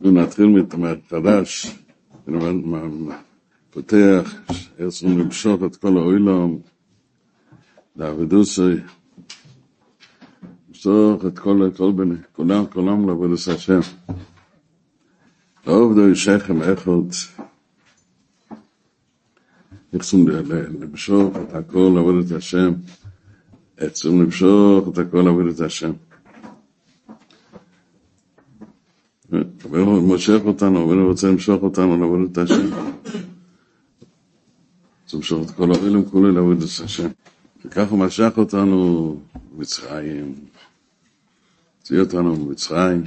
נתחיל מחדש, פותח, רוצים למשוך את כל האוילום, לעבודוסי, למשוך את כל, כל בני, כולם, כולם לעבודוס השם. לא עובדו שכם איכות, רוצים למשוך את הכל לעבודת השם, רוצים למשוך את הכל לעבודת השם. הוא מושך אותנו, אבל הוא רוצה למשוך אותנו לעבוד את השם. רוצה למשוך את כל האוהלים כולו לעבוד את השם. וכך הוא משך אותנו במצרים, הוציא אותנו במצרים,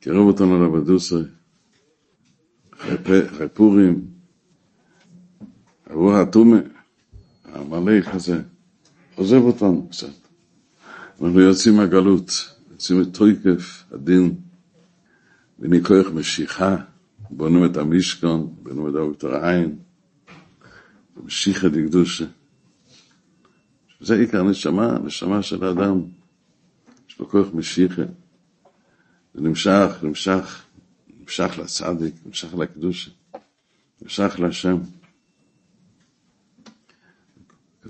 קירב אותנו לעבודוסי, אחרי פורים, הרוח הטומה, המלאך הזה, עוזב אותנו קצת. אנחנו יוצאים מהגלות, יוצאים מתוקף הדין. בני כוח משיכה, בונים את המשכון, בונים את האוקטר העין, משיכה דקדושה. זה עיקר נשמה, נשמה של האדם. יש לו כוח משיכה. זה נמשך, נמשך, נמשך לצדיק, נמשך לקדושה, נמשך להשם.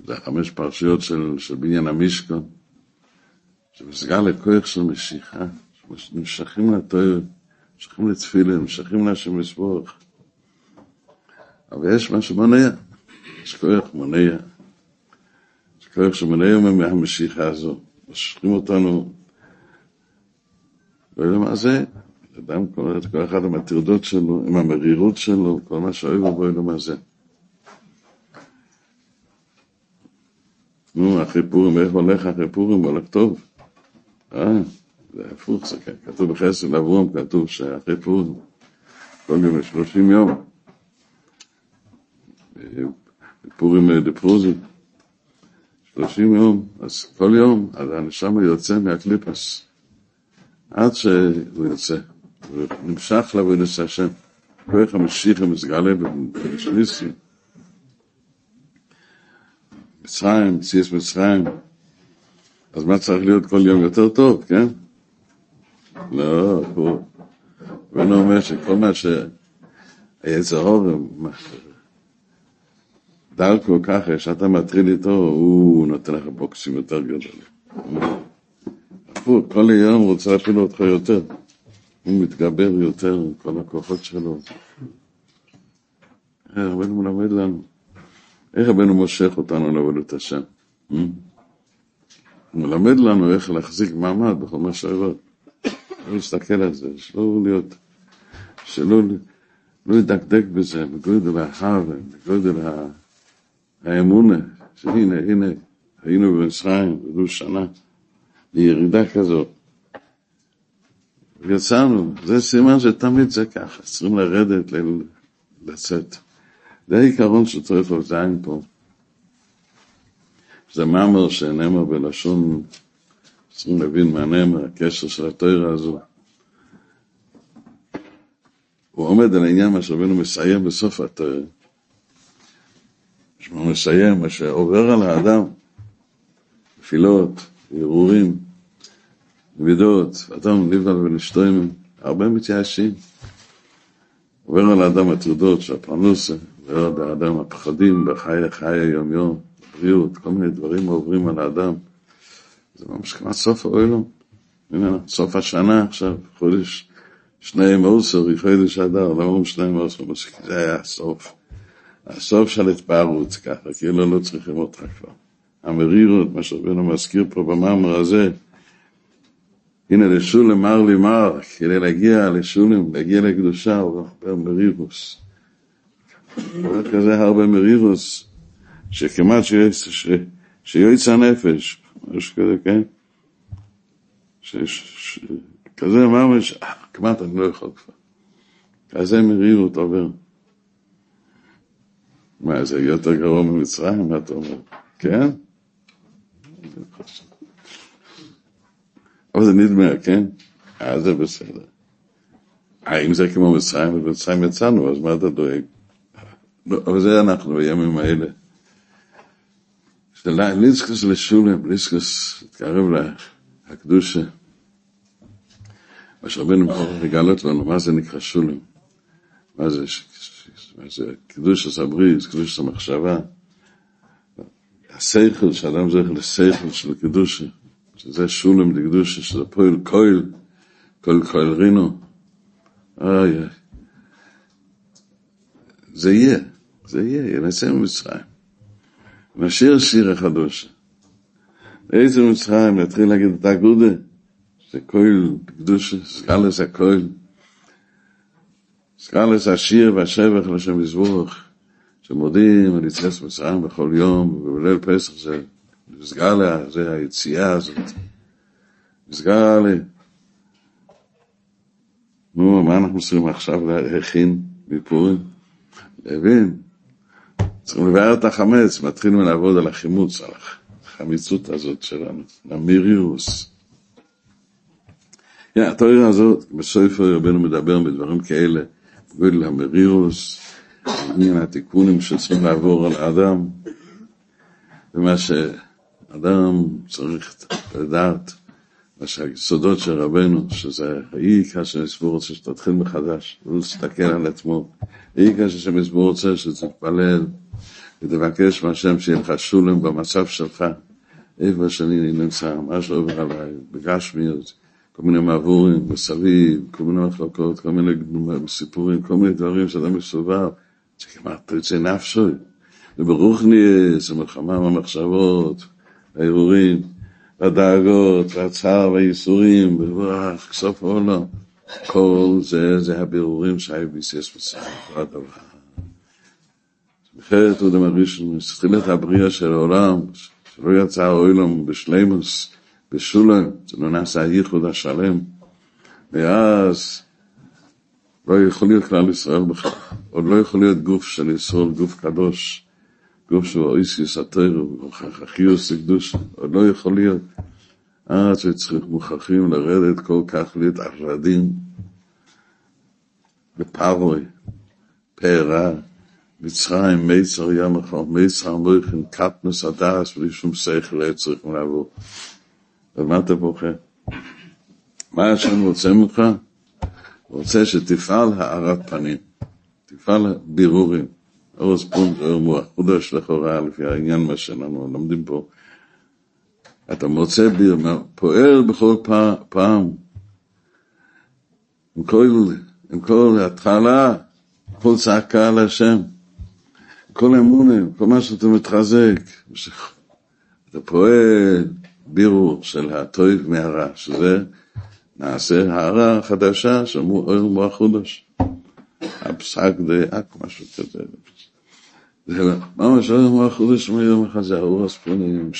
זה חמש פרשיות של, של בניין המשכון, שמסגר לכוח של משיכה, שנמשכים לתואר. נמשכים לתפילה, נמשכים להשם לסבורך. אבל יש משהו מונע, יש כוח מונע. יש כוח שמונע מהמשיכה הזו. משכים אותנו, לא יודע מה זה, אדם, כל אחד עם הטרדות שלו, עם המרירות שלו, כל מה שאוהב בו, לא מה זה. נו, אחרי פורים, איך הולך אחרי פורים? הולך טוב. אה? זה הפוך, זה כן, כתוב בחסד אברום, כתוב שאחרי פורים, כל יום שלושים יום, פורים דפרוזי, שלושים יום, אז כל יום, אז הנשמה יוצא מהקליפס, עד שהוא יוצא, ונמשך לעבודת השם. כוח המשיח המסגלה בשליסי, מצרים, ציאס מצרים, אז מה צריך להיות כל יום יותר טוב, כן? לא, הוא לא אומר שכל מה שהיצר הורם, דרכו ככה, שאתה מטריד איתו, הוא נותן לך בוקסים יותר גדולים. הפוך, כל יום הוא רוצה להפיל אותך יותר. הוא מתגבר יותר כל הכוחות שלו. רבנו מלמד לנו, איך רבנו מושך אותנו לעבודת השם? הוא מלמד לנו איך להחזיק מעמד בכל מה שעבוד. לא להסתכל על זה, שלא להיות, שלא לא לדקדק בזה, בגודל ההווה, בגודל האמונה, שהנה, הנה, היינו במצרים, ולו שנה, לירידה כזאת. ויצאנו, זה סימן שתמיד זה ככה, צריכים לרדת, לצאת. זה העיקרון שצריך לזיין פה. זה מאמר שנאמר בלשון צריכים להבין מה נאמר, הקשר של התוירה הזו. הוא עומד על העניין מה שרבנו מסיים בסוף התוירה. שהוא מסיים, מה שעובר על האדם, תפילות, הרהורים, מידות, אדם נבנה ולשטוימים, הרבה מתייאשים. עובר על האדם הטרדות של הפרנוסה, עובר על האדם הפחדים בחיי חיי היום-יום, בריאות, כל מיני דברים עוברים על האדם. זה ממש כמעט סוף האוילום. סוף השנה עכשיו, חודש שני מאוסר, חודש אדר, לא אומרים שני מאוסר, זה היה הסוף. הסוף של התפארות ככה, כאילו לא צריכים אותך כבר. המרירות, מה שרבנו מזכיר פה במאמר הזה, הנה לשולם מר לי מר, כדי להגיע לשולם, להגיע לקדושה, הוא הרבה מרירוס. כזה הרבה מרירוס, שכמעט שיועץ הנפש, משהו כזה, כן? כזה ממש, כמעט אני לא יכול כבר. כזה מרירות עובר. מה, זה יותר גרוע ממצרים, מה אתה אומר? כן? אבל זה נדמה, כן? אה, זה בסדר. האם זה כמו מצרים, ובמצרים יצאנו, אז מה אתה דואג? לא, אבל זה אנחנו בימים האלה. ליסקוס לשולם, ליסקוס, תקרב לקדושה. מה שרבנו מוכרח לגלות לנו, מה זה נקרא שולם? מה זה, מה זה קידוש הסבריז, קידוש המחשבה, השכל, שאדם זוכר לשכל של קידוש, שזה שולם דקדושה, שזה פועל כהל, כל כהל רינו. אוי, זה יהיה, זה יהיה, ינצא ממצרים. נשאיר שיר החדוש. איזה מצרים, נתחיל להגיד את הגודה, זה כהל קדושה, סקלס הכהל. סקלס השיר והשבח לשם יזבורך, שמודים על יציאת מצרים בכל יום, ובליל פסח זה מסגלה, זה היציאה הזאת. מסגלה. נו, מה אנחנו צריכים עכשיו להכין מפורים? להבין. צריכים לבאר את החמץ, מתחילים לעבוד על החימוץ, על החמיצות הזאת שלנו, המיריוס. התיאוריה הזאת, בסופר רבנו מדבר בדברים כאלה, גודל המרירוס, עניין התיקונים שצריכים לעבור על האדם, ומה שאדם צריך לדעת, שהיסודות של רבנו, שזה אי כאשר מסבור רוצה שתתחיל מחדש, לא להסתכל על עצמו, אי כאשר שמסבור רוצה שתתפלל ותבקש מהשם שיהיה לך שולם במצב שלך, איפה שאני נמצא, מה שעובר עליי, בגשמיות, כל מיני מעבורים מסביב, כל מיני מחלוקות, כל מיני סיפורים, כל מיני דברים שאדם מסובב, שכמעט תרצה נפשו, וברוך נהיה, זה מלחמה במחשבות, הערעורים, הדאגות, והצער והייסורים, סוף העולם. כל זה, זה הבירורים שהיו ביסס מצרים, כל הדבר. אחרת הוא דמרישן, תחילת הבריאה של העולם, שלא יצא העולם בשלימוס, בשולם, זה לא נעשה הייחוד השלם, ואז לא יכול להיות כלל ישראל בכלל, עוד לא יכול להיות גוף של ישראל, גוף קדוש, גוף שהוא אויסיוס התוירו, חיוס הקדוש, עוד לא יכול להיות. עד שצריך מוכרחים לרדת כל כך להתערדים בפרוי, פערה, מצרים, מיצר ים אחד, מיצר מויכן, קטנוס הדס, בלי שום שכל היה צריכים לעבור. על מה אתה בוכה? מה השם רוצה ממך? הוא רוצה שתפעל הארת פנים, תפעל בירורים. אורס פונט, אור מוח, חודש לכאורה, לפי העניין מה שאנחנו לומדים פה. אתה מוצא ביר, פועל בכל פעם, עם כל, עם כל התחלה, כל צעקה על השם, כל אמונים, כל מה שאתה מתחזק, אתה פועל בירור של הטוב מהרע, שזה נעשה הערה חדשה של אור מוח חודש. הפסק דאק, משהו כזה. ממש אור מוח חודש מיום האור הספונים.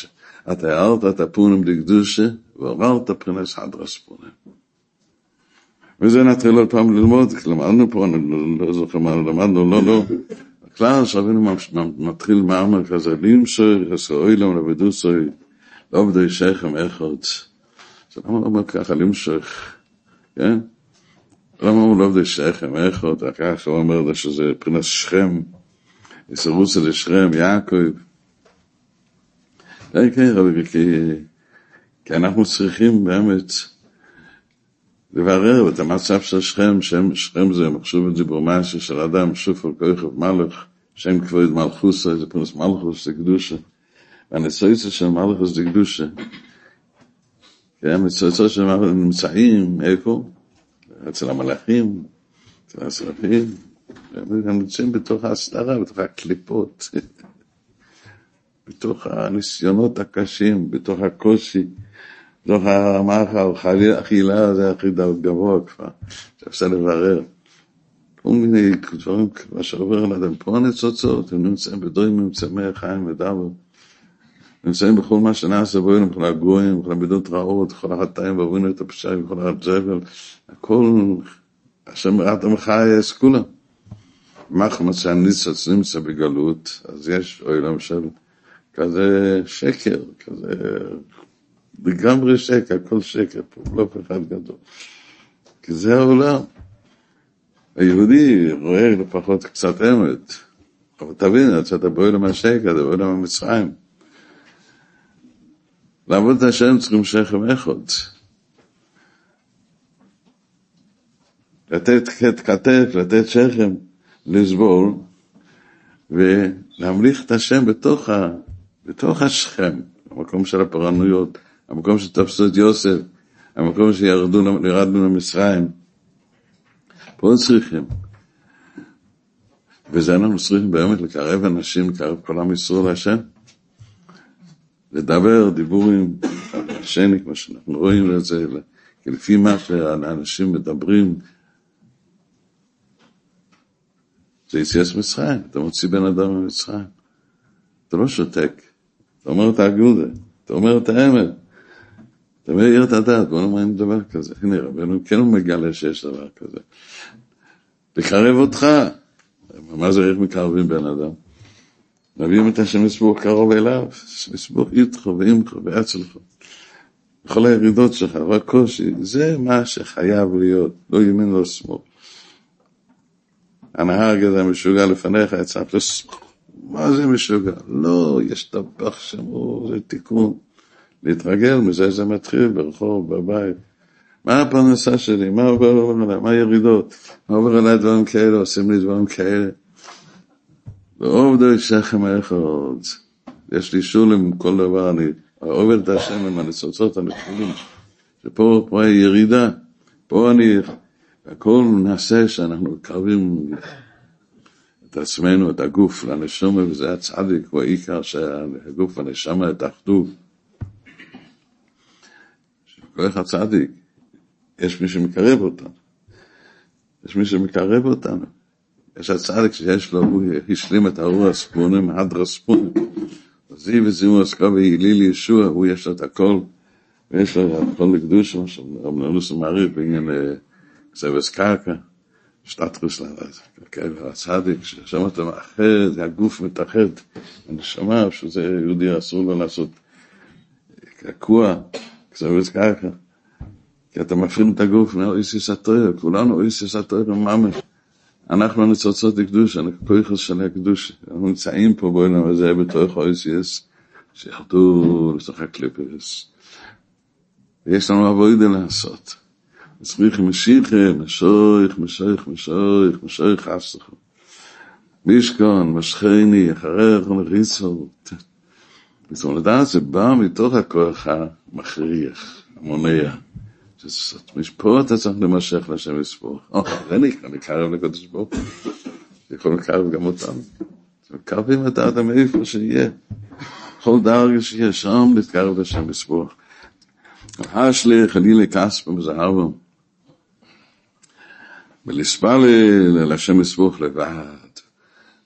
אתה הערת את הפונים לקדושה, ועוררת פרנס חדרה ספונים. וזה נתחיל עוד פעם ללמוד, למדנו פה, אני לא זוכר מה למדנו, לא, לא. הכלל שרבינו מתחיל מאמר כזה, לימסוי, עשוי להם לבדוסוי, לא עובדי שכם אחד. זה למה לא אומר ככה, למשוך, כן? למה הוא לא עובדי שכם אחד, ככה הוא אומר שזה פרנס שכם, יסרוסה לשכם, יעקב. כן, כן, רבי, כי, כי אנחנו צריכים באמת לברר את המצב של שכם, שם שכם זה מחשוב משהו של אדם, שוף על כוכב מלך, שם כבוד מלכוסה, זה פרנס מלכוס, זה קדושה. והניסויצה של מלכוס זה קדושה. כן, הניסויצה של מלכוס נמצאים, איפה? אצל המלאכים, אצל השרפים, הם נמצאים בתוך ההסתרה, בתוך הקליפות, בתוך הניסיונות הקשים, בתוך הקושי, בתוך המאכל, אכילה זה הכי גבוה כבר, שאפשר לברר. כל מיני דברים, מה שעובר על אדם, פה הניצוצות, הם נמצאים בדורים צמא חיים ודבר. נמצאים בכל מה שנעשה בוינו, בכל הגויים, בכל המידות רעות, בכל החטאים, ועבונו את הפשעים, בכל הזבל, הכל, השם ראת המחייס, כולם. מחמד שהניצוץ נמצא בגלות, אז יש עולם של כזה שקר, כזה לגמרי שקר, הכל שקר, פה בלוף אחד גדול. כי זה העולם. היהודי רואה לפחות קצת אמת, אבל תבין, אתה בעולם השקר, אתה בעולם המצרים. לעבוד את השם צריכים שכם אחד. לתת כתף, לתת שכם, לסבול, ולהמליך את השם בתוך, ה, בתוך השכם, המקום של הפרענויות, המקום שתפסו את יוסף, המקום שירדנו למצרים. פה צריכים. וזה אנחנו צריכים באמת לקרב אנשים, לקרב כל עם ישראל להשם. לדבר דיבורים השני, כמו שאנחנו רואים את זה, כי לפי מה שאנשים מדברים, זה יציאת מצרים, אתה מוציא בן אדם ממצרים. אתה לא שותק, אתה אומר את האגודה, אתה אומר את האמת. אתה מעיר את הדעת, בוא נאמר אם דבר כזה. הנה, רבנו כן מגלה שיש דבר כזה. לקרב אותך. מה זה איך מקרבים בן אדם? מביאים את השם יסבור קרוב אליו, יסבור איתך ועמך ואצלך. בכל הירידות שלך והקושי, זה מה שחייב להיות, לא ימין לא שמאל. הנהג הזה משוגע לפניך, יצאת לשמאל. מה זה משוגע? לא, יש טבח שם, זה תיקון. להתרגל מזה זה מתחיל ברחוב, בבית. מה הפרנסה שלי? מה עובר עליי? מה הירידות? מה עובר עליי דברים כאלה? עושים לי דברים כאלה? ועובדו שכם האחד. יש לי שולם כל דבר, אני עובד את השם עם הניצוצות הנכונים. שפה פה הירידה, פה אני, הכל נעשה שאנחנו מקרבים את עצמנו, את הגוף לנשומה, וזה הצדיק, הוא העיקר שהגוף והנשמה יתאחדו. כל אחד צדיק, יש מי שמקרב אותנו. יש מי שמקרב אותנו. יש הצדיק שיש לו, הוא השלים את האור הספונים, הדרה ספונים. זיו וזיו עסקו והיליל ישוע, הוא יש לו את הכל, ויש לו את הכל לקדוש, נולוס מעריך בעניין כסבס קרקע, שטטרוס הצדיק, ששם אתה מאחד, הגוף מתאחד, הנשמה, שזה יהודי אסור לו לעשות קעקוע, כסבס קרקע. כי אתה מפעיל את הגוף מאויסיס התויר, כולנו אויסיס התויר ממש. אנחנו הניצוצות לקדוש, אנחנו כויכוס של הקדוש, אנחנו נמצאים פה בעולם הזה בתוך אויסיס, שירדו לתוך הקליפרס. ויש לנו עבודה לעשות. es rikh mishikh mishoykh mishoykh mishoykh mishoykh asakh mishkan mishkhini kharakh un rizot mit zol da ze ba mit tokh a kokh a makhrikh moneya es mish pot ze zakh dem shekh la shem spo oh ren ikh mit kharav le kodesh bo ikh un kharav gam otam ze kharav im ata dem ef shiye kol darge sham mit kharav le shem spo ולספל לשם יספוך לבד.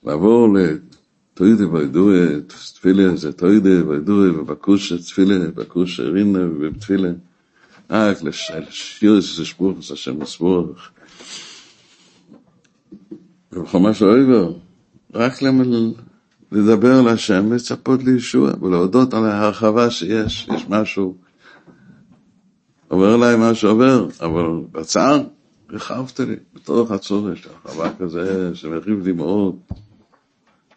לעבור לתוידה וידוה, תפילה זה תוידה וידוה ובקושה תפילה, בקושה רינה ובתפילה. רק לשיר את הספוך, את השם הספוך. ובחומש האויבר, רק לדבר להשם ולצפות לישוע ולהודות על ההרחבה שיש, יש משהו, עובר אליי מה שעובר, אבל בצער הרחבת לי, בתוך הצורך, הרחבה כזה שמרחיב מאוד,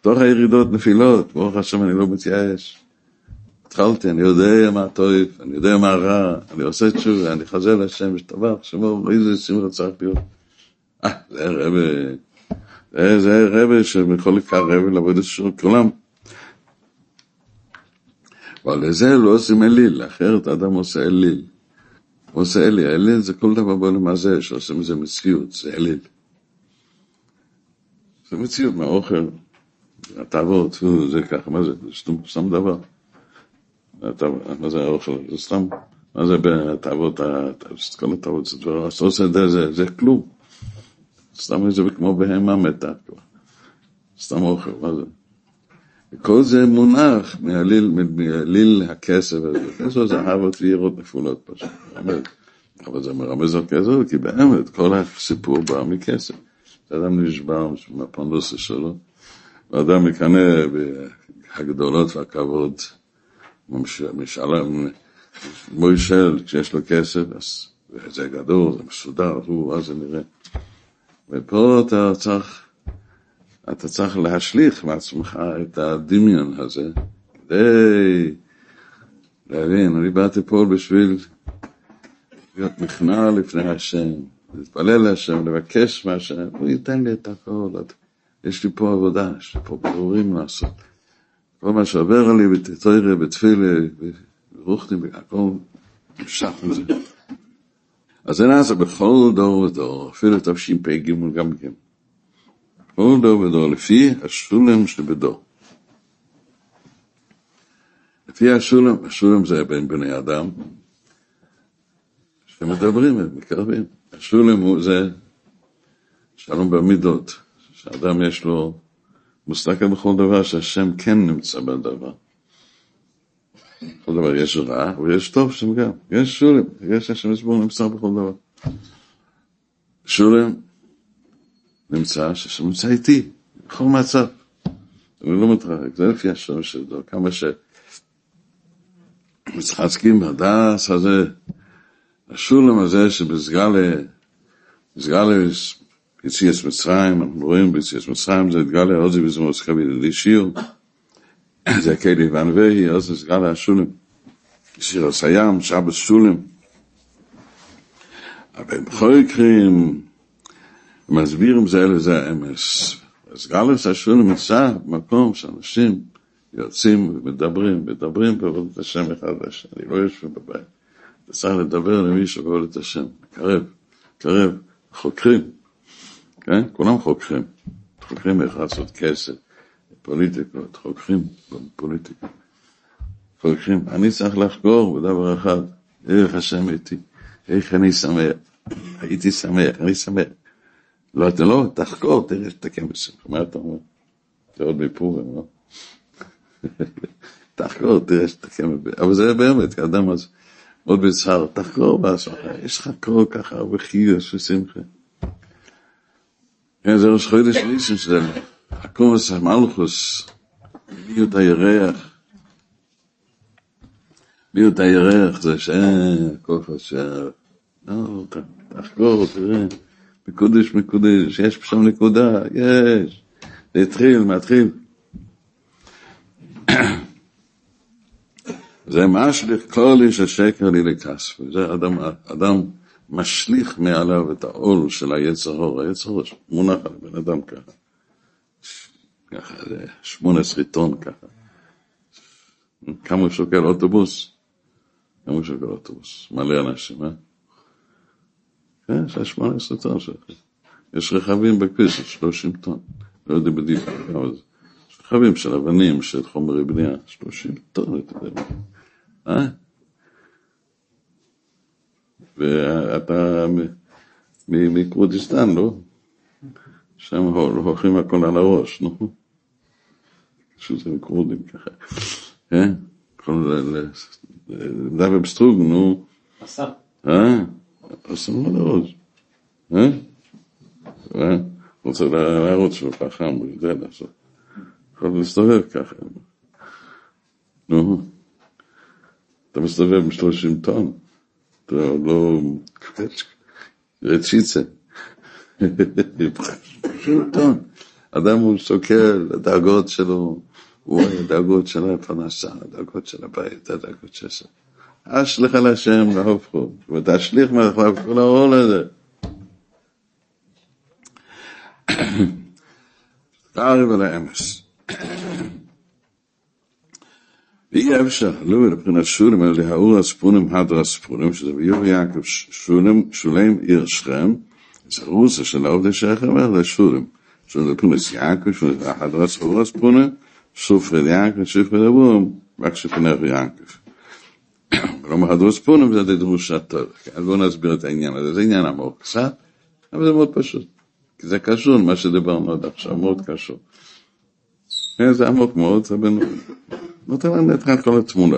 בתוך הירידות נפילות, ברוך השם אני לא מתייאש. התחלתי, אני יודע מה טוב, אני יודע מה רע, אני עושה תשובה, אני חזר להשם, משתבח, שמו, איזה שמחה צריך להיות. אה, זה רבה, זה, רבה שיכול לקרב לעבוד את כולם. אבל לזה לא עושים אליל, אחרת אדם עושה אליל. הוא עושה אליל, אליל זה כל דבר בעולם הזה, שעושים מזה מציאות, זה אליל. זה מציאות מהאוכל, התאוות, זה ככה, מה זה, זה סתם דבר. מה זה האוכל? זה סתם, מה זה בתאוות, כל התאוות, זה דבר, אתה עושה את זה, זה כלום. סתם זה כמו בהמה מתה סתם אוכל, מה זה? וכל זה מונח מעליל הכסף הזה. כסף זה אהבות ויראות נפולות פשוט. אבל זה מרמז על כסף, כי באמת כל הסיפור בא מכסף. אדם נשבר מהפרנסה שלו, ואדם מקנא בהגדולות והכבוד. משלם, מוישל, כשיש לו כסף, אז זה גדול, זה מסודר, הוא, אז זה נראה. ופה אתה צריך, אתה צריך להשליך מעצמך את הדמיון הזה, כדי להבין, אני באתי פה בשביל להיות נכנע לפני השם, להתפלל להשם, לבקש מהשם, הוא ייתן לי את הכל. יש לי פה עבודה, יש לי פה ברורים לעשות. כל מה שעובר עלי בתתוירה, בתפילה, ברוחני, הכל נמשך מזה. אז זה נעשה בכל דור ודור, אפילו תשפ"ג גם כן. כל דור ודור, לפי השולם שבדור. לפי השולם, השולם זה בין בני אדם, שמדברים, מקרבים. השולם הוא זה שלום במידות, שאדם יש לו מוסתכל בכל דבר שהשם כן נמצא בדבר. בכל דבר יש רע ויש טוב שם גם, יש שולם, יש השם יסבור נמצא בכל דבר. שולם נמצא שהשם נמצא איתי, בכל מצב. אני לא מתרחק, זה לפי השם שלו, כמה ש... מצחצקים בדס הזה, השולם הזה שבסגלה, בסגלה יציאס מצרים, אנחנו רואים ביציאס מצרים, זה התגלה עוד זה בזמור סקבי לידי שיר, זה הקהילי וענבי, אז זה סגלה השולם, שיר הסיים, שבס שולם, אבל בכל מקרים, מסבירים זה אלה זה האמס, אז גלס השולם נמצא במקום שאנשים יוצאים ומדברים, מדברים בעבודת השם אחד לשני, לא יושבים בבית. אתה צריך לדבר למישהו בעבודת השם, קרב, קרב, חוקרים, כן? כולם חוקרים, חוקרים איך לעשות כסף, פוליטיקות, חוקרים בפוליטיקה. חוקרים, אני צריך לחקור בדבר אחד, איך השם איתי, איך אני שמח, הייתי שמח, אני שמח. לא, אתה לא, תחקור, תראה שתקן בשמחה, מה אתה אומר? זה עוד מפורים, לא? תחקור, תראה שתקן, אבל זה באמת, כאדם אז מאוד בצער, תחקור בעצמך, יש לך כל כך הרבה חיוס ושמחה. כן, זה ראש חודש ניסן שלנו, הקומוס המלכוס, מיות הירח, מיות הירח זה שאין, כוח השער, לא, תחקור, תראה, מקודש מקודש, יש שם נקודה, יש, זה התחיל, מתחיל. זה משליך כל איש השקר לי לכסף, זה אדם, אדם משליך מעליו את העול של היצר הור, היצר הור מונח על בן אדם ככה, ככה, זה שמונה עשרה טון ככה. כמה שוקל אוטובוס? כמה שוקל אוטובוס? מלא אנשים, אה? כן, זה שמונה עשרה טון. יש רכבים בכביש, שלושים טון. לא יודע בדיוק כמה זה. יש רכבים של אבנים, של חומרי בנייה, שלושים טון, אתה יודע. אה? ואתה מכבודיסטן, לא? שם הולכים הכל על הראש, נו. פשוט זה מכבודים ככה. כן? דאבל סטרוג, נו. עשה. אה? עשה על הראש. אה? אה? רוצה להראות שהוא חכם, הוא יודע לעשות. יכול להסתובב ככה. נו. אתה מסתובב עם שלושים טון. אתה לא... רציצה. שלושים טון. אדם הוא שוקל, הדאגות שלו, הוא הדאגות של הפרנסה, הדאגות של הבית, הדאגות של זה. אשליך על השם להופכו, ותשליך מעליו כל העול הזה. תערב על האמס. ואי אפשר, לא לבחינת שולם, אלא להאור הספונים, הדר הספונים, שזה ביור יעקב שולם, שולם עיר שכם, זה רוסה של העובדי שכם, אלא שולם. שזה לבחינת יעקב, שזה הדר הספונים, סופרד יעקב, סופרד אבום, רק שפנך יעקב. כלומר, הדר הספונים זה דרוש התור. אז בואו נסביר את העניין הזה, זה עניין עמוק קצת, אבל זה מאוד פשוט. כי זה קשור למה שדיברנו עד עכשיו, מאוד קשור. זה עמוק מאוד, זה בין... נותן לנו את כל התמונה.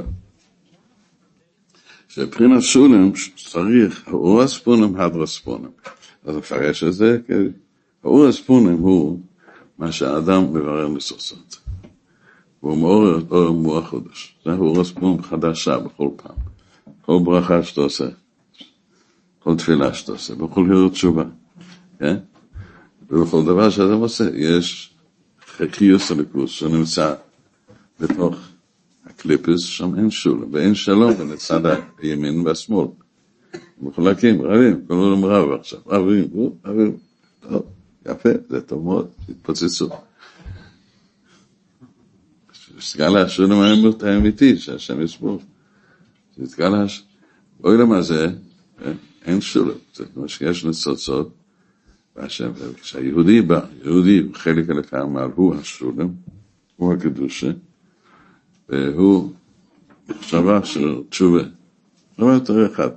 שבחינת שולם צריך האור הספונם, הדר הספונם. אז מפרש את זה, האור הספונם הוא מה שהאדם מברר לסוסות. והוא מעורר את אור מוח חודש. זה האור הספונם חדשה בכל פעם. כל ברכה שאתה עושה, כל תפילה שאתה עושה, בכל היות תשובה, כן? ובכל דבר שאדם עושה, יש חיוס הליכוס שנמצא בתוך הקליפס, שם אין שולם, ואין שלום בין הצד הימין והשמאל. מחולקים, רבים, כל העולם רב עכשיו, רבים, רבים, טוב, יפה, זה טוב מאוד, התפוצצו. סגל השולם האמיתי, שהשם יסבור. השולם. אוי למה זה, אין שולם, זה כמו שיש ניצוצות, והשם, כשהיהודי בא, יהודי, חלק הלכה אמר, הוא השולם, הוא הקדושה, והוא מחשבה של תשובה. דבר יותר אחד,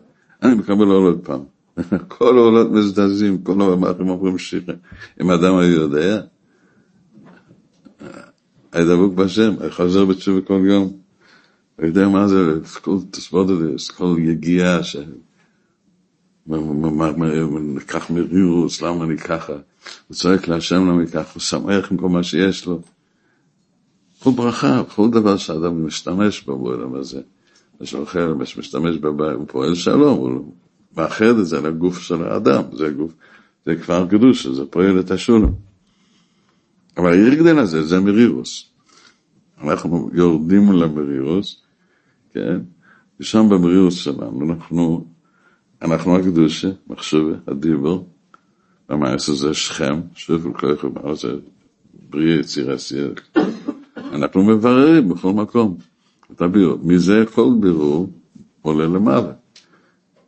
אני מקבל עולות פעם. כל העולות מזדזים, כל המאחרים אומרים שיחה. אם אדם היה יודע, דבוק היה חוזר בתשובה כל יום. הוא יודע מה זה, כל תסבוד את זה, כל יגיעה ש... לקח מרירוס, למה אני ככה? הוא צועק להשם למה אני ככה, הוא שמח עם כל מה שיש לו. כל ברכה, כל דבר שאדם משתמש בו בעולם הזה. אחר משתמש בבית, הוא פועל שלום, הוא מאחד את זה לגוף של האדם, זה גוף, זה כבר קדוש, זה פועל את השולם. אבל העיר גדלה זה, זה מרירוס. אנחנו יורדים למרירוס, כן? ושם במרירוס שלנו, אנחנו, אנחנו הקדושה, מחשבה, הדיבור, במעשה זה שכם, שוב כל כך זה בריא יצירה סייר. אנחנו מבררים בכל מקום את הבירור. מזה כל בירור עולה למעלה.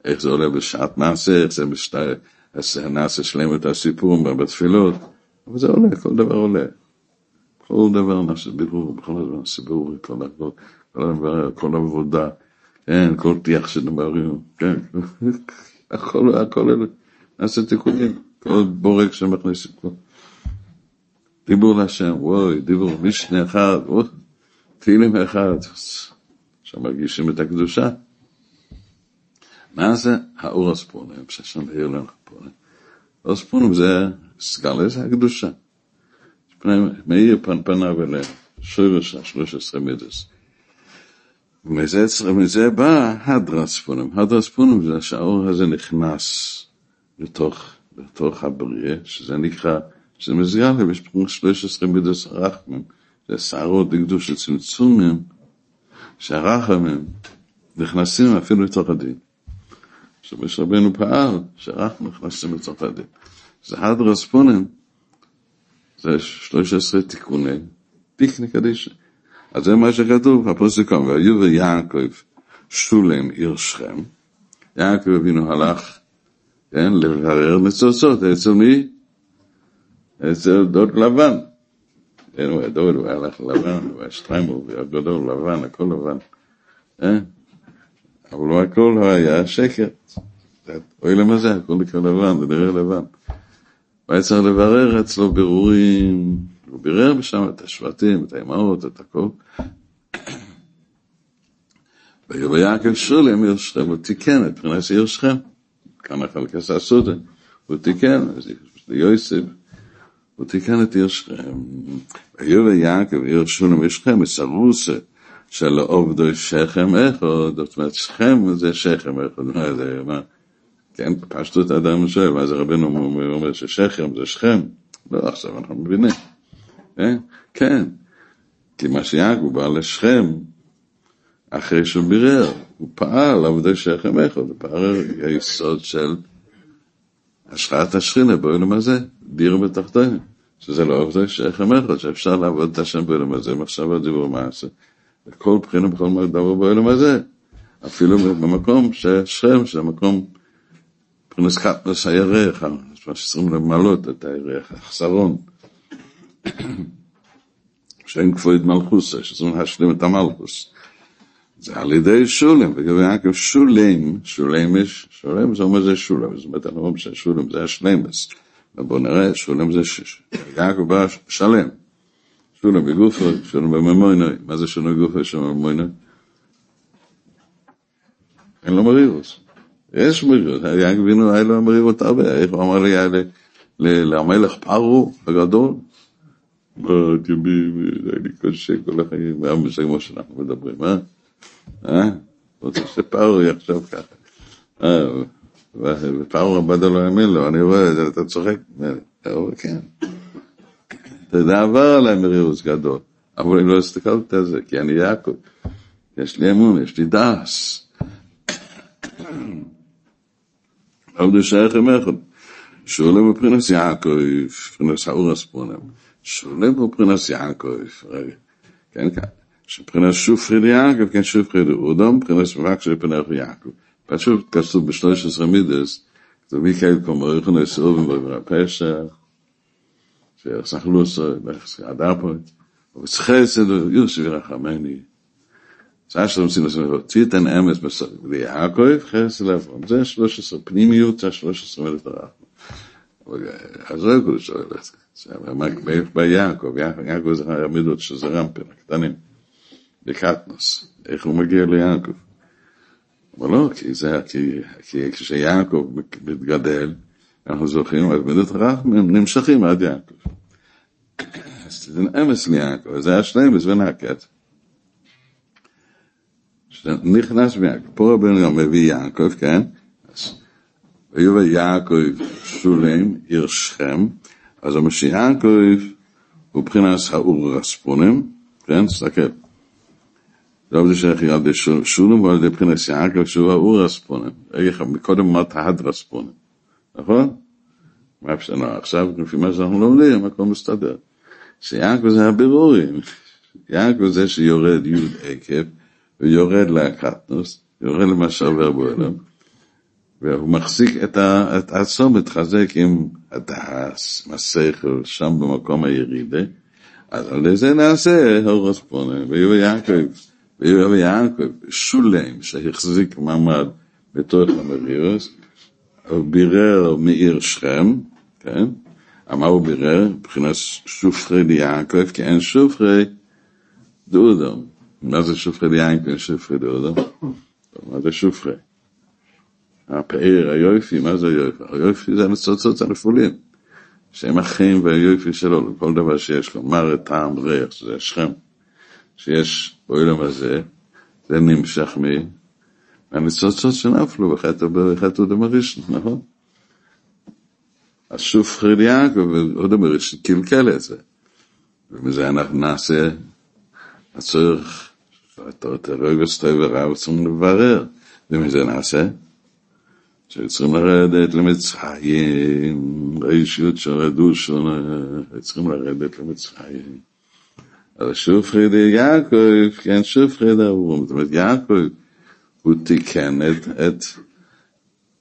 איך זה עולה בשעת מעשה, איך זה בשתי, נעשה שלם את הסיפור בתפילות, אבל זה עולה, כל דבר עולה. כל דבר נעשה בירור, בכל הזמן נעשה בירור, כל כל דבר, כל עבודה, כן, כל טיח שדברים, כן, הכל, הכל נעשה תיקונים, כל בורג שמכניס, כל... דיבור להשם, וואי, דיבור משנה אחד, וואי, תהילים אחד, שמרגישים את הקדושה. מה זה האור הספונים, שהשם העיר לנו פונים? האור הספונים זה סגלה, זה הקדושה. מאיר פניו אליהם, שורש השלוש עשרה מידס. ומזה מזה בא הדרספונים. הדרספונים זה שהאור הזה נכנס לתוך, לתוך הבריאה, שזה נקרא שזה מזגל יש פה 13 מידס רחמים, זה שערות דקדוש צמצומים, שהרחמים נכנסים אפילו לתוך הדין. שמש רבנו פעל, שהרחמים נכנסים הדין. זה הדרס פונים, זה 13 תיקוני פיקניק קדישה. אז זה מה שכתוב, הפוסקום, והיו ויעקב שולם עיר שכם, יעקב אבינו הלך, כן, לברר ניצוצות, אצל מי? אצל דוד לבן. כן, הוא היה דוד, הוא הלך לבן, הוא היה שטריימר, הוא היה גדול לבן, הכל לבן. אבל לא הכל היה שקר. אוי למזה, הכל נקרא לבן, זה נראה לבן. הוא היה צריך לברר אצלו בירורים, הוא בירר בשם את השבטים, את האמהות, את הכל. ויעקב שולם עיר שכם, הוא תיקן את פרנס עיר שכם. כאן החלקס הסודה, הוא תיקן, יוסף. הוא תיקן את עיר שכם. יעקב עיר שולם ושכם, מסרוסה של עובדו שכם אחד, זאת אומרת שכם זה שכם אחד, מה זה, מה? כן, פשטות האדם שואל, מה זה רבנו אומר ששכם זה שכם? לא, עכשיו אנחנו מבינים. כן? כן, כי מה שיעקב בא לשכם, אחרי שהוא בירר, הוא פעל עבודי שכם אחד, הוא פעל היסוד של השחת השכינה בעולם הזה, דיר בתחתינו, שזה לא עובדי שכם אחד, שאפשר לעבוד את השם בעולם הזה, מחשב דיבור מעשה, וכל בחינה בכל דבר בעולם הזה, אפילו במקום ששכם, שזה מקום מבחינת קטנוס הירח, שצריכים למלות את הירח, החסרון, שאין כבוד מלכוס, שצריכים להשלים את המלכוס. זה על ידי שולם, לגבי יעקב שולם יש, שולם זה אומר זה שולם, זאת אומרת, אנחנו אומרים ששולם זה השלמס. בואו נראה, שולם זה, יעקב בא שלם. שולם בגופו, שולם בממוינוי. מה זה שולם בגופו, שולם בממוינוי? אין לו מרירוס. יש מרירות, יעקב בינו היה לו מרירות הרבה, איך הוא אמר לי, למלך פרו הגדול, זה היה לי קשה כל החיים, היה מזה כמו שאנחנו מדברים, אה? אה? רוצה שפרו יחשוב ככה. אה, ופרו עבדה לא האמין לו, אני רואה, אתה צוחק, אומר, כן. אתה יודע, עבר עליי מרירוס גדול, אבל אני לא הסתכלתי על זה, כי אני יעקב, יש לי אמון, יש לי דס. עבדו שייך עם. שולם בפרינס יעקב, פרינס האורס פונם. שולם בפרינס יעקב, רגע. כן, כן. שפרינס שופרי ליעקב, כן שופרי לאודום, פרינס מבקש לפנך יעקב. פשוט כתוב בשלוש עשרה מידס, זה מיקל כמו יכולנו סרובן בפשע, שער סחלוס דאס אדאפ אבער שייס דו יוסף רחמני זאַש דעם סינס פון ציטן אמס מס די האקויף חס לב און זיי שלוש עשר פנימיות זיי שלוש עשר מלט רחמ אבער אזוי גוט שואל דאס זאב מאק בייף ביי יעקב יעקב זאך רמידות שזרם פן קטנים בקטנס איך הוא מגיע ליעקב אבל לא כי זה כי כי כשיעקב מתגדל אנחנו זוכרים, אז מידות הרחמן נמשכים עד יעקב. אז זה אמס ליעקב, זה השלמס ונקט. נכנס מיעקב, פה רבנו גם מביא יעקב, כן? ויובא יעקב שולם, עיר שכם, אז אומר שיעקב הוא מבחינת האור רספונים, כן? תסתכל. לא זה שייך על ידי שולם, אבל על ידי מבחינת יעקב שהוא האור רספונים. רגע, מקודם אמרת הדרספונים, נכון? מה אפשר, עכשיו, לפי מה שאנחנו לומדים, הכל מסתדר. שיעקב זה הבירורים. יעקב זה שיורד י' עקב, ויורד לקטנוס, יורד למה שעובר בעולם, והוא מחזיק את, ה, את עצמו, מתחזק עם הדס, עם השכל, שם במקום הירידה, אז על זה נעשה הורס פונה, ויהיו יעקב, ויהיו יעקב, שולם, שהחזיק מעמד בתוך המרירוס, בירר מעיר שכם, כן? מה הוא בירר? מבחינת שופרי ליעקב, כי אין שופרי דודום. מה זה שופרי ליעקב, שופרי דודום? מה זה שופרי? הפאר, היופי, מה זה היופי? היופי זה הניצוצות הנפולים, שהם החיים והיופי שלו, לכל דבר שיש לו, מר טעם ריח, שזה השכם, שיש בעולם הזה, זה נמשך מי? מהניצוצות שנפלו בחטא אדם הראשון, נכון? אז שוב חרד יעקב, אומר, שקלקל את זה. ומזה אנחנו נעשה, הצורך, את הרגוס טוב ורע, צריכים לברר. ומזה נעשה, שצריכים לרדת למצרים, ראשיות שרדו שונה, צריכים לרדת למצרים. אבל שוב חרד יעקב, כן, שוב חרד אברום, זאת אומרת, יעקב, הוא תיקן את, את,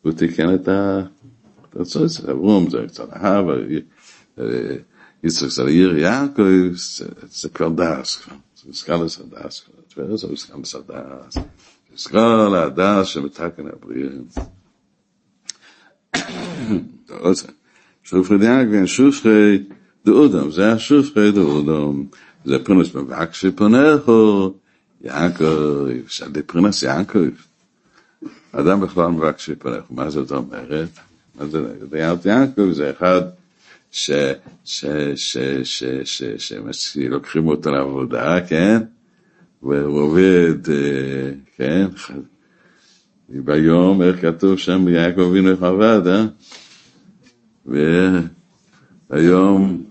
הוא תיקן את ה... רצוי זה אברום, זה קצת אהבה, יצחק זה עיר יעקב, זה כבר דאס, זה סקלס הדאס, טברס זה סקלס הדאס, זה סקל הדאס שמתקן הבריאים. שופרי דיאגן, שופרי דאודם, זה השופרי דאודם, זה פרנס מבקשי פונךו, יעקב, זה פרנס יעקב. אדם בכלל מבקשי פונךו, מה זאת אומרת? אז דיית יעקב זה אחד. שלוקחים אותו לעבודה, כן? והוא עובד, כן? ביום, איך כתוב שם, יעקב אבינו איך עבד, אה? והיום,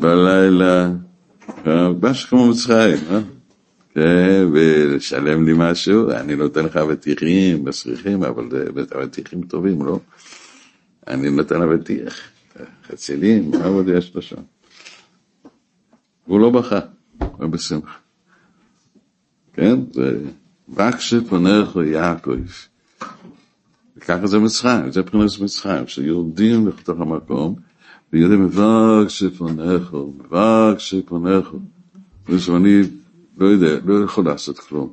בלילה, משהו כמו מצרים, אה? כן, ולשלם לי משהו, אני נותן לך אבטיחים, מסריחים, אבל אבטיחים טובים, לא? אני נותן אבטיח, חצילים, מה עוד יש לו שם? והוא לא בכה, הוא בשמחה. כן? זה רק שפונך יעקב. וככה זה מצרים, זה פרנס מצרים, שיורדים לתוך המקום, ויודעים מבק שפונך, מבק שפונך. ואני לא יודע, לא יכול לעשות כלום.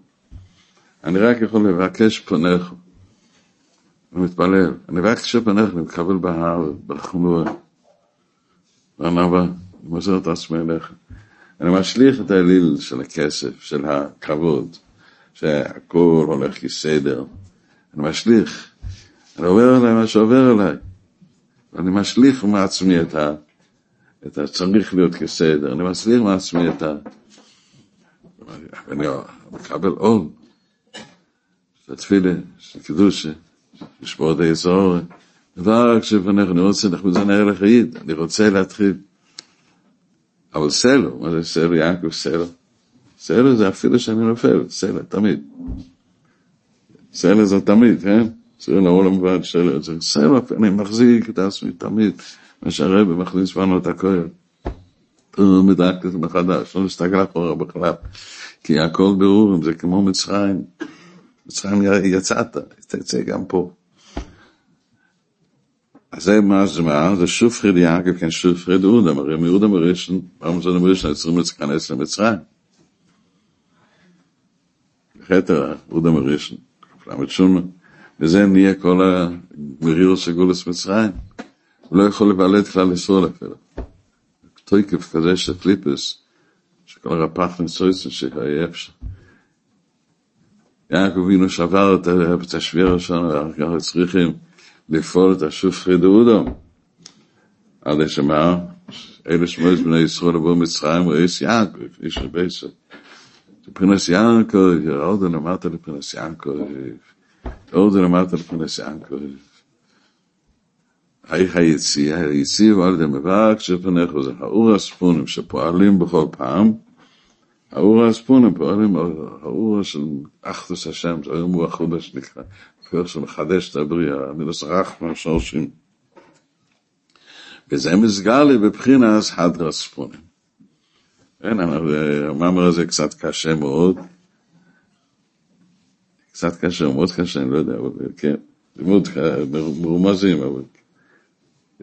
אני רק יכול לבקש פונך. אני מתפלל, אני רק כשפנך, אני מקבל בהר, בחמור, בענווה, מוסר את עצמי אליך. אני משליך את האליל של הכסף, של הכבוד, שהכל הולך כסדר. אני משליך, אני עובר אליי מה שעובר אליי. אני משליך מעצמי את ה... את ה... צריך להיות כסדר, אני משליך מעצמי את ה... אני מקבל עול, של התפילה, של קדושה. לשמור את היסור, דבר כשפניך, אני רוצה, אנחנו זה נראה לחייד, אני רוצה להתחיל. אבל סלו, מה זה סלו? יעקב סלו. סלו זה אפילו שאני נופל, סלו, תמיד. סלו זה תמיד, כן? זה לעולם ועד זה סלף, אני מחזיק את עצמי תמיד, מה שהרבא מכניס בנו את הכהל. מדייק את זה מחדש, לא מסתכל אחורה בכלל, כי הכל ברורים, זה כמו מצרים. מצרים יצאת, תצא גם פה. אז זה מה זה מה? זה שופרד יעקב, כן שופרד אודם, הרי מאודם הראשון, פעם זה ראשון, צריכים להיכנס למצרים. חטא אודם הראשון, למד שומה. וזה נהיה כל המריר סגולס מצרים. הוא לא יכול לבלט כלל ישראל אפילו. תויקף כזה של פליפס, שכל הרפח נסויסן שהיה אפשר. יעקב אבינו שבר את השביר שלנו, אנחנו צריכים לפעול את השופרי דאודו. עד שמה, אלה שמועז בני ישראל לבוא מצרים, הוא איס יעקב, איש רבייסו. פרינס יעקב, עוד אמרת לפרינס יעקב, עוד אמרת לפרינס יעקב. איך היציאה, היציאה על ידי מבק שפניך זה האור הספונים שפועלים בכל פעם, האור הספונים פועלים, האור של אחדוס השם, זה היום הוא החודש נקרא, כוח שמחדש את הבריאה, מינוס רחמן שורשים. וזה מסגלי בבחינס הדרס ספונים. כן, המאמר הזה קצת קשה מאוד, קצת קשה, מאוד קשה, אני לא יודע, אבל כן, זה מאוד מרומזים, אבל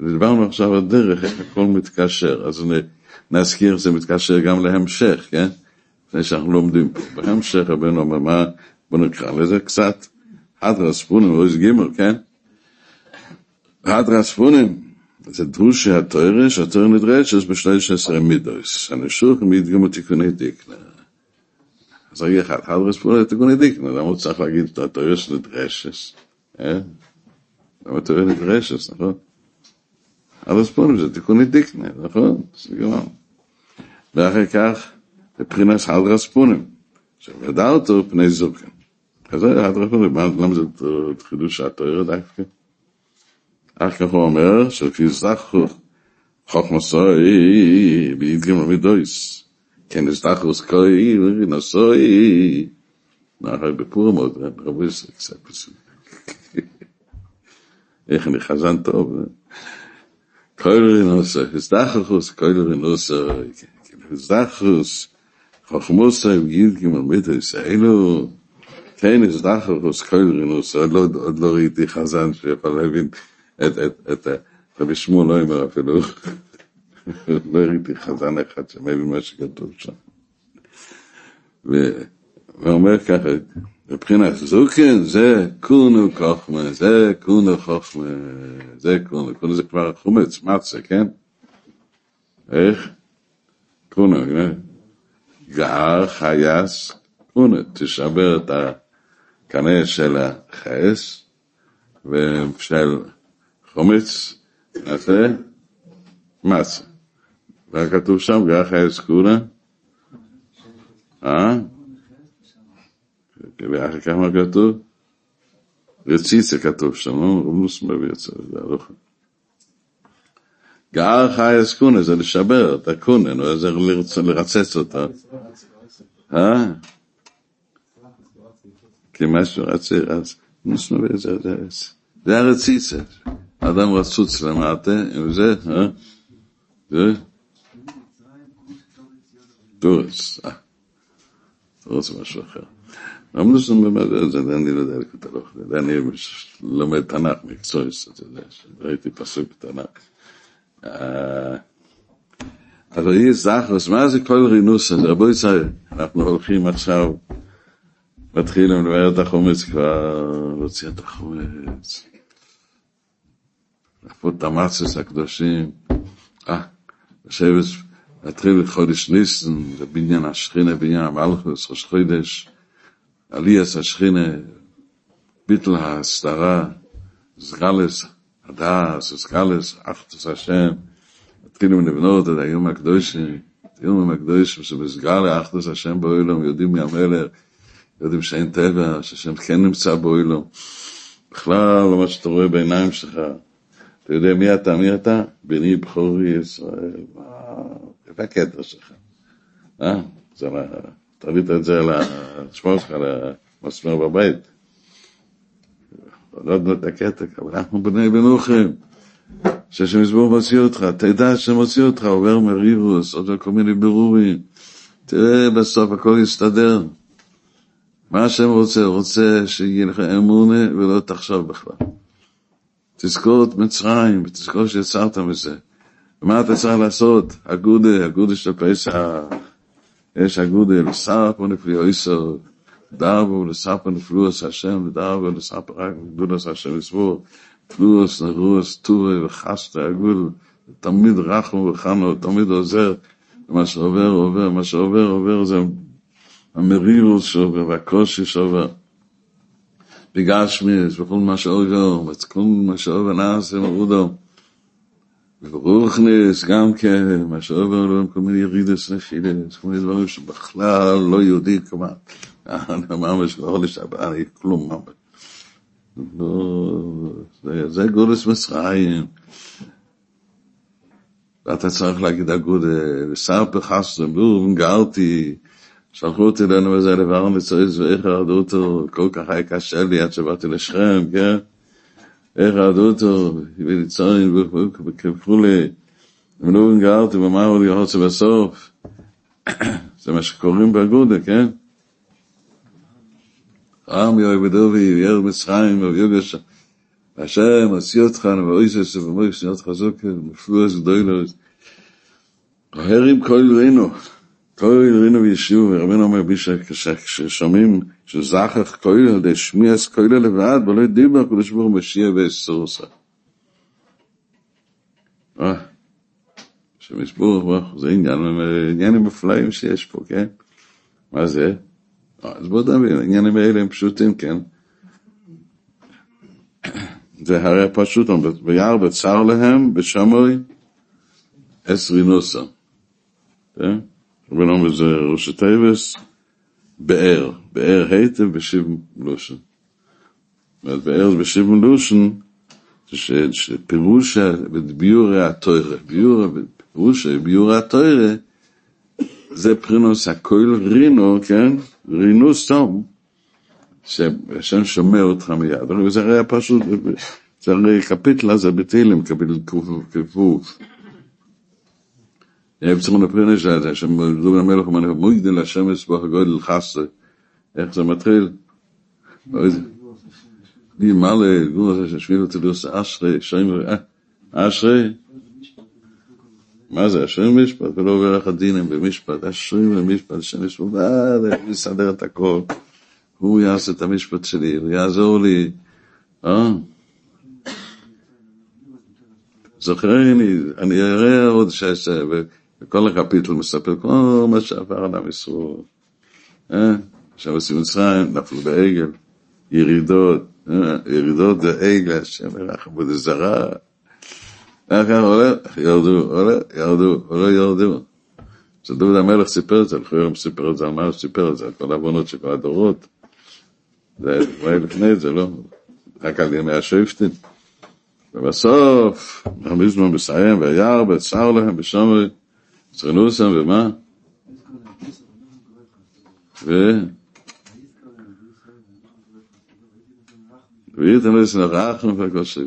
דיברנו עכשיו על דרך, איך הכל מתקשר, אז נזכיר, זה מתקשר גם להמשך, כן? לפני שאנחנו לומדים. בהמשך רבנו אומר, מה, בוא נקרא לזה קצת, הדרה ספונים, רויס גימל, כן? הדרה ספונים, זה דרוש שהתואר, שהתואר נדרש, בשלוש עשרה מידוס, הנשוך מדגימו תיקוני דיקנה. אז רגע אחד, הדרה ספונים זה תיקוני דיקנה, למה הוא צריך להגיד את התואר שנדרשס? אה? למה התואר נדרשס, נכון? אבל ספונים זה תיקוני דיקנה, נכון? זה גמר. ואחר כך, מבחינת הדרה ספונים, שוודאותו פני זוקן. אז זה הדרה ספונים, למה זה חידוש התואר דווקא? אחר כך הוא אומר, שלפי זכו חוכמסוי בידגים רמידויס, כן נזדחוס כוי ונשוי, נאחר בפורם עוד, רבו ישראל קצת איך אני חזן טוב, koiler in us is dachus koiler in us is dachus חוכמוס יגיד כמו מיט איז kein is dachus koiler in us עוד לא ראיתי חזן שיכול להבין את רבי שמואל לא אומר אפילו. לא ראיתי חזן אחד שמבין מה שכתוב שם. ואומר ככה מבחינת זוקן זה קונו חוכמה, זה קונו חוכמה, זה קונו, קונו זה כבר חומץ, מצה, כן? איך? קונו, גער חייס, קונו, תשבר את הקנה של החייס, ושל חומץ, נעשה מצה. וכתוב שם גער חייס קונו, אה? ואחר כך מה כתוב? רציצה כתוב שם, לא רמוס מביא את זה, זה ארוך. גאר חי אסקונה זה לשבר את הקונה, זה לרצץ אותה. אה? כי משהו רצה, אז רמוס מביא את זה, זה הרציצה. אדם רצוץ למטה, עם זה, אה? זה? תורץ, אה. תורץ משהו אחר. באמת, זה אני לא יודע לקרוא את הלוך, אני לומד תנ"ך מקצועי, אתה יודע, ראיתי פסוק בתנ"ך. אבל יש זכרוס, מה זה כל רינוס הזה? רבו ישראל, אנחנו הולכים עכשיו, מתחילים לבאר את החומץ כבר, להוציא את החומץ. לחפות את המצוס הקדושים. אה, לשבת, להתחיל חודש ניסן, זה בניין השכינה, בניין המלכוס, ראש חודש. עליאס השכינה, ביטל ההסתרה, סגלס הדס, סגלס אחתוס השם, התחילו לבנות את היום הקדושים, היום הקדושים שבסגל אחתוס השם באוילום, יודעים מי המלך, יודעים שאין טבע, שהשם כן נמצא באוילום. בכלל, לא מה שאתה רואה בעיניים שלך, אתה יודע מי אתה, מי אתה? בני בכורי ישראל, זה הקטע שלך. אה? זה מה... תביא את זה לשמור שלך למסמר בבית. הורדנו את הקטע, אבל אנחנו בני בנוחם. שהשם יסבור מוציא אותך, תדע שמוציא אותך, עובר מרירוס, עוד כל מיני בירורים. תראה, בסוף הכל יסתדר. מה השם רוצה? רוצה שיהיה לך אמונה ולא תחשוב בכלל. תזכור את מצרים, ותזכור שיצרת מזה. ומה אתה צריך לעשות? אגודה, אגודה של פסח. יש אגודה לסרפו נפליאו איסו, דרבו לסרפו נפלוס השם, ודרבו לסרפו רק גודס השם יסבור. פלוס, נרוס, טורי וחסטה, אגוד, תמיד רחמו וחנו, תמיד עוזר. מה שעובר, עובר, מה שעובר, עובר, זה המרירוס שעובר, והקושי שעובר. בגשמיס, וכל מה שעובר, וכל מה שעובר נעשה מרודו. וברוכניס, גם כן, מה לו, כל מיני ירידס נפילס, כל מיני דברים שבכלל לא יהודי כמעט. אני ממש לא יכול לשבע, אני כלום ממש. זה, זה גודס מצרים. ואתה צריך להגיד אגודה, ושר פחסתם, בום, גרתי, שלחו אותי לנו איזה דבר נצריס, ואיך ירדו אותו, כל כך היה קשה לי עד שבאתי לשכם, כן? איך ירדו אותו, וליצורים, וכולי, ולא גרתי, ומה הוא לי רוצה בסוף? זה מה שקוראים באגודה, כן? עם יעבדו וירד מצרים ויוגש השם עשי אותך נבויסס ומויס להיות חזוק מפלוס גדולוס הרים כל רינו כל רינו וישוב ורבינו אומר בי ששומעים שזכך כל על די שמיעס כל לבד ולא דיבר קדוש ברוך משיע ואסורסה השם יסבור זה עניינים מופלאים שיש פה כן מה זה? אז בוא נבין, העניינים האלה הם פשוטים, כן? זה הרי פשוט, ביער בצר להם, בשמוי, עשרי נוסה. כן? רבי אומר זה ראשי טייבס, באר, באר היטב בשיב לושן. זאת באר בשיב לושן, שפירושה בביורי התוירה, פירושה בביורי התוירה, זה פרינוס הכל רינו, כן? רינו סתום, שהשם שומע אותך מיד. זה הרי פשוט, זה הרי קפיטלה זה בתהילים, קפיטל כפוף. הם צריכים לפרינש הזה, שמדוב המלך אומר, מויגדל השם יסבוך גודל חסר. איך זה מתחיל? מי מלא, גור הזה ששביל אותי לוס אשרי, אשרי, מה זה, אשרי משפט, ולא עובר לך דינים במשפט, אשרי במשפט, השם ישפט, הוא יסדר את הכל, הוא יעשה את המשפט שלי, הוא יעזור לי, אה? זוכרני, אני אראה עוד שש, וכל הקפיטל מספר כל מה שעבר על עם ישראל, אה? עכשיו עושים מצרים, נפלו בעגל, ירידות, ירידות זה עגל, השם ירחם, וזה זרה, ככה עולה, ירדו, עולה, ירדו, עולה, ירדו. אז דוד המלך סיפר את זה, לכאורה סיפר את זה, על מה הוא סיפר את זה, על כל העוונות של כל הדורות. זה כבר לפני זה, לא? רק על ימי השופטים. ובסוף, רבי זמן מסיים, וירא בצר להם בשומרי, צרנוסם ומה? ו... וייתן לו יסן רחם והקושי,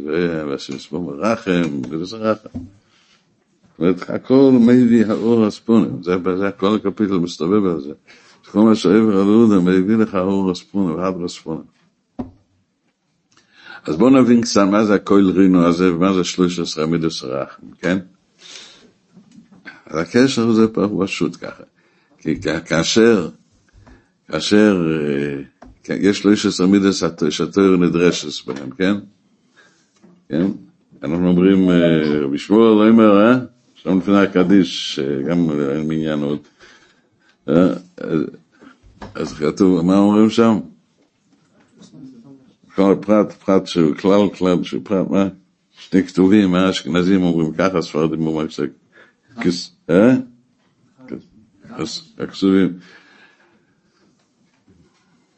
והשם יסבור מרחם, וזה רחם. זאת אומרת, הכל מביא האור הספונים, זה, כל הקפיטל מסתובב על זה. כל מה שעבר על אודה מביא לך האור הספונים, והדר הספונים. אז בואו נבין קצת מה זה הכל רינו הזה, ומה זה שלוש עשרה מידוס רחם, כן? הקשר הוא פשוט ככה. כי כאשר, כאשר, כן, יש לו איש עשר מידס שהתואר נדרשת בהם, כן? כן? אנחנו אומרים, רבי שמואל לא אומר, אה? שם לפני הקדיש, גם אין מעניין עוד. אז כתוב, מה אומרים שם? כל פרט, פרט שהוא כלל, כלל שהוא פרט, מה? שני כתובים, מה אשכנזים אומרים ככה, ספרדים אומרים שזה, אה? הכתובים.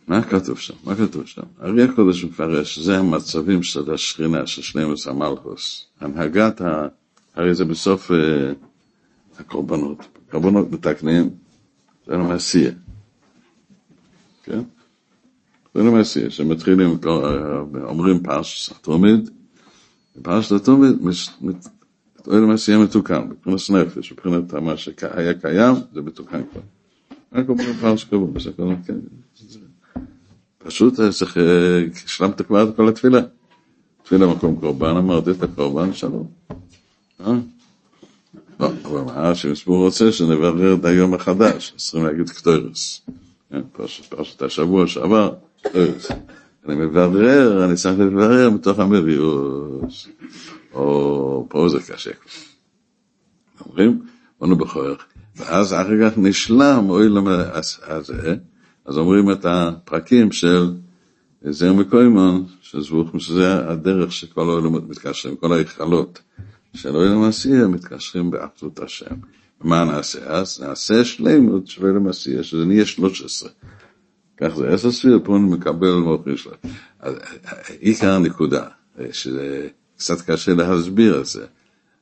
מה כתוב שם? מה כתוב שם? הרי הקודש מפרש, זה המצבים של השכינה, של שלימוס המלכוס. הנהגת ה... הרי זה בסוף uh, הקורבנות. קורבנות מתקנים, זה לא מעשייה. כן? ולמעשה, שמתחילים, אומרים פרשת התומד, פרשת התומד, אוהל המעשייה מתוקן, מבחינת נפש, מבחינת מה שהיה קיים, זה מתוקן כבר. רק אומרים פרשת קבוע, כן. פשוט צריך, השלמת כבר את כל התפילה. תפילה מקום קורבן, אמרתי את הקורבן, שלום. אה? לא, אבל מה שמסבור רוצה שנברר את היום החדש, צריכים להגיד קטורס. כן, פרשת השבוע שעבר, קטורס. אני מברר, אני צריך לברר מתוך המביאוס, או פה זה קשה. אומרים, בואו בכוח, ואז אחר כך נשלם אוי למה הזה, אז אומרים את הפרקים של זר מקוימון, שזה הדרך שכל העולמות מתקשרים, כל ההיכלות של אוי עשייה מתקשרים באחדות השם. מה נעשה אז? נעשה שלימות של אוי עשייה, שזה נהיה 13. כך זה עשר ספיר, פה מקבל מוחים שלו. עיקר הנקודה, שזה קצת קשה להסביר את זה,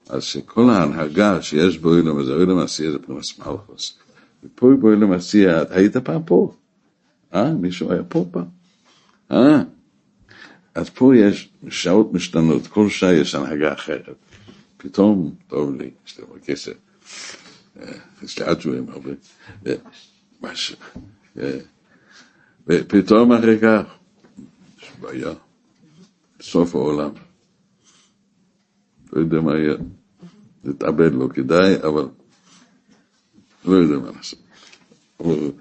אז שכל ההנהגה שיש בו אילם הזה, אילם עשייה זה פרנס מלכוס. ופה באילם עשייה, היית פעם פה? אה? מישהו היה פה פעם? אה? אז פה יש שעות משתנות, כל שעה יש הנהגה אחרת. פתאום, טוב לי, יש לי כסף. יש לי אג'ורים הרבה. משהו. ופתאום אחרי כך, יש בעיה, סוף העולם. לא יודע מה יהיה, להתאבד לא כדאי, אבל לא יודע מה לעשות. אבל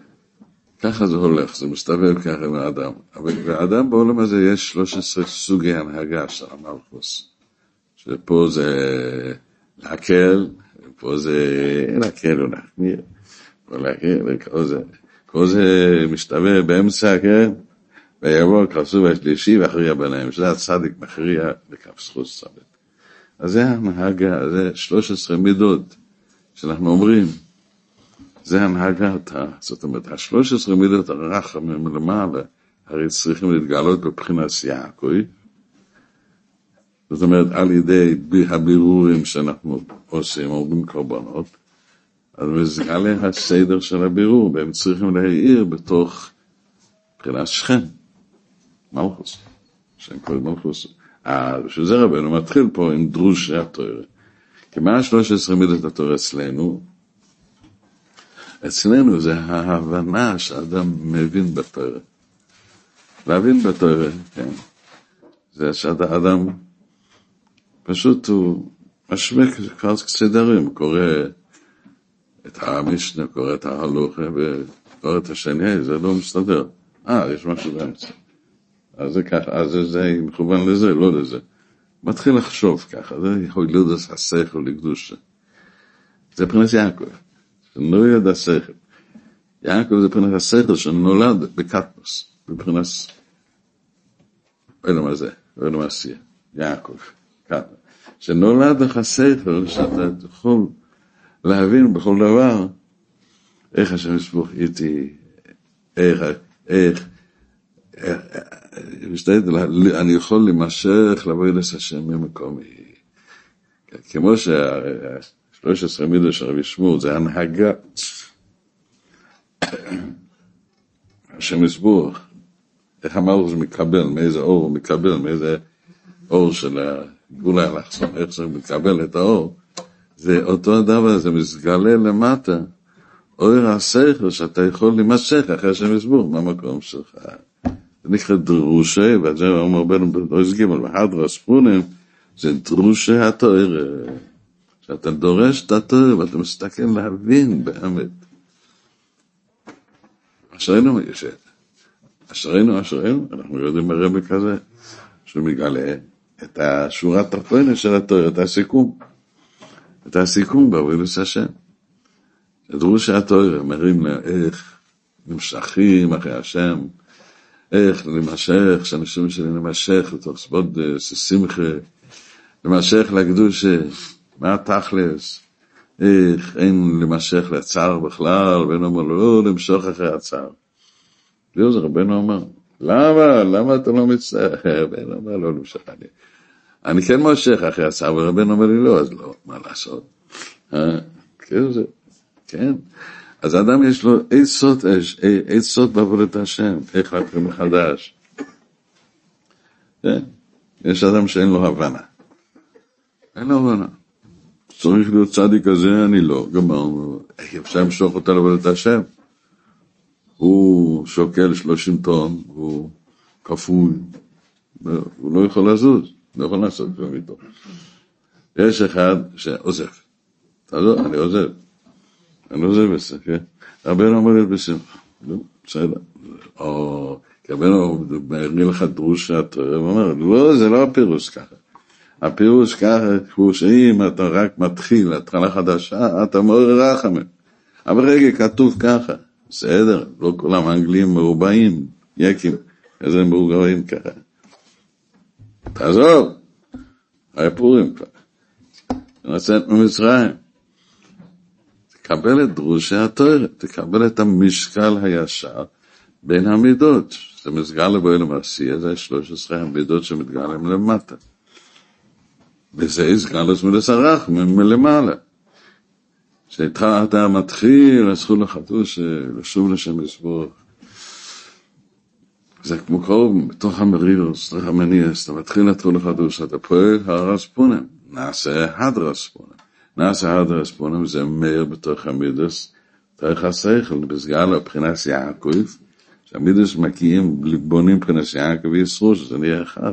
ככה זה הולך, זה מסתבר ככה עם האדם. אבל באדם בעולם הזה יש 13 סוגי הנהגה של המלכוס. שפה זה להקל, פה זה להקל או להחמיר, פה להקל, כל זה. כל זה משתווה באמצע, כן? ויבוא כרסו השלישי ואחריה ביניהם, שזה הצדיק מכריע בכף זכות צדיק. אז זה הנהגה, זה 13 מידות שאנחנו אומרים, זה הנהגה, זאת אומרת, ה-13 מידות הרחמים מלמעלה, הרי צריכים להתגלות בבחינת יעקב, זאת אומרת, על ידי הבירורים שאנחנו עושים, אומרים קורבנות, אז מזגלה הסדר של הבירור, והם צריכים להעיר בתוך מבחינת שכם, מלכוס, שם קוראים מלכוס. שזה רבנו מתחיל פה עם דרוש התואר. כי מה השלוש עשרה מידות התואר אצלנו? אצלנו זה ההבנה שאדם מבין בתואר. להבין בתואר, כן. זה שאדם פשוט הוא משווה כבר סדרים, קורא את המשנה, קורא את ההלוכה וקורא את השני, זה לא מסתדר. אה, יש משהו באמצע. אז זה ככה, אז זה מכוון לזה, לא לזה. מתחיל לחשוב ככה, זה הולדס השכל לקדושה. זה פרנס יעקב, שלא ידע שכל. יעקב זה פרנס השכל שנולד בקטנוס, בפרנס, אלה מה זה, אלה מה עשייה, יעקב, קטנוס. שנולד לך שכל שאתה יכול להבין בכל דבר איך השם יסבוך איתי, איך, איך, אני יכול להימשך לבוא אליס השם ממקומי. כמו שהשלוש עשרה מידו של רבי שמור, זה הנהגה. השם יסבור, איך אמרנו שזה מקבל, מאיזה אור הוא מקבל, מאיזה אור של הגבול האלכסון, איך זה מקבל את האור. זה אותו הדבר, זה מסגלה למטה, אור השכל שאתה יכול להימשך אחרי השם יסבור, מה המקום שלך. נקרא דרושה, ואת זה אומר בנו בדרוש ג' והדרה ספונים, זה דרושה התואר, שאתה דורש את התואר ואתה מסתכל להבין באמת. אשרינו, אשרינו, אשרינו, אנחנו יודעים הרבי כזה, שהוא מגלה את השורה התחתונה של התואר, את הסיכום. את הסיכום בעבודת השם. דרושה התואר, מראים איך נמשכים אחרי השם, איך למשך, שאנשים שלי למשך לתוך סבוד שמחה, למשך לקדושה, מה התכלס, איך אין למשך לצער בכלל, ואין אומר לא למשוך אחרי הצער. זהו זה רבנו אומר, למה, למה אתה לא מצטער? רבנו אומר לא למשך, אני, אני כן מושך אחרי הצער, ורבנו אומר לי לא, אז לא, מה לעשות? כן, זה, כן. אז האדם יש לו עצות, עצות בעבודת השם, איך להתחיל מחדש. כן? יש אדם שאין לו הבנה. אין לו הבנה. צריך להיות צדיק כזה, אני לא. גמרנו. איך אפשר למשוך אותה לעבודת השם? הוא שוקל 30 טון, הוא כפוי, הוא לא יכול לזוז, לא יכול לעשות כלום איתו. יש אחד שעוזב. תעזוב, אני עוזב. את זה, כן? הבן אומר לי בשמחה. בסדר. או, הבן אומר לך דרוש הוא אומר, לא, זה לא הפירוש ככה. הפירוש ככה הוא שאם אתה רק מתחיל התחלה חדשה, אתה מעורר רחמים. אבל רגע, כתוב ככה, בסדר, לא כולם אנגלים מרובעים, יקים, איזה מבוגרים ככה. תעזוב, היה פורים כבר. לצאת ממצרים. תקבל את דרושי התואר, תקבל את המשקל הישר בין המידות. זה מסגל לבוא למעשייה, זה 13 המידות שמתגלים למטה. וזה הסגלוס מלסרח מלמעלה. כשאתה מתחיל, הזכות לחתוש, לשוב לשם לסבור. זה כמו קרוב, בתוך המרירוס, בתוך המניאס, אתה מתחיל לתחול לחדוש, אתה פועל הרס פונם, נעשה הדרס פונם. נעשה הדרס פונם זה מאיר בתוך המידוס, תוך השכל, בסגל מבחינת יעקב, שהמידוס מקיאים, בונים מבחינת יעקב וישרו, שזה נהיה אחד.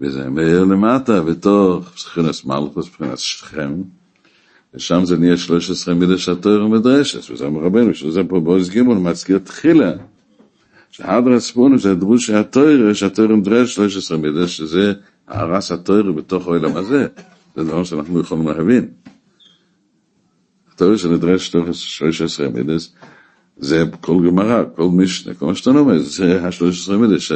וזה מאיר למטה, בתוך מבחינת מלכוס, מבחינת שכם, ושם זה נהיה 13 מידש התואר ומדרשת, וזה רבנו, שזה פה בעוז גימול, מצגיר תחילה. שהדר הספונו זה דרוש שהתואר, שהתואר מדרש 13 מידש, שזה הרס התואר בתוך העולם הזה. זה דבר שאנחנו יכולים להבין. התואר שנדרש 13 מידש, זה כל גמרא, כל משנה, כל מה שאתה אומר, זה ה-13 מידש.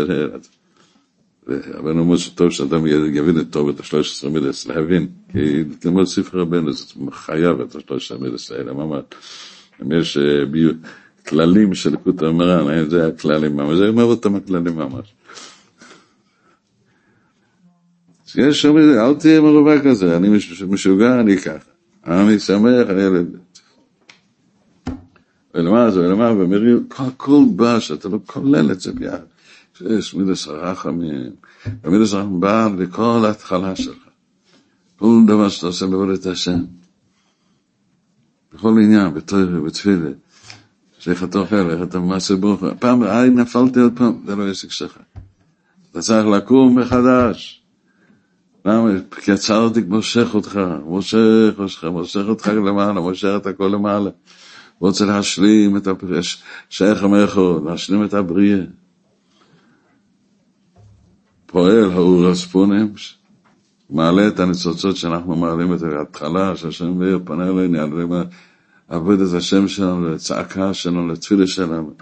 רבנו אומר שטוב שאדם יבין את טוב את השלוש עשרה מידס, להבין, כי ללמוד ספר רבנו זה חייב את השלוש עשרה מידס האלה, ממש. אם יש אה, כללים של לקות המרן, זה הכללים ממש, זה אומר אותם הכללים ממש. יש שם, אל תהיה מרובה כזה, אני משוגע, אני ככה. אני שמח, אני ילד. ולמה זה, ולמה, ומרים, כל בא שאתה לא כולל את זה ביחד. שיש מידס הרחמים, ומידס הרחמים בא לכל ההתחלה שלך. כל דבר שאתה עושה בעבודת השם. בכל עניין, בתוירה, בתפילה. שאיך אתה אוכל, איך אתה מעשה ברוך. פעם, היי, נפלתי עוד פעם, זה לא עסק שלך. אתה צריך לקום מחדש. למה? כי הצרתי מושך אותך, מושך אותך, מושך אותך למעלה, מושך את הכל למעלה. רוצה להשלים את הפרש, שייך המכו, להשלים את הבריאה. פועל האור הספונים, מעלה את הניצוצות שאנחנו מעלים את ההתחלה, שהשם מאיר פנה אלינו, יעלם עבוד את השם שלנו, לצעקה שלנו, לתפילה שלנו.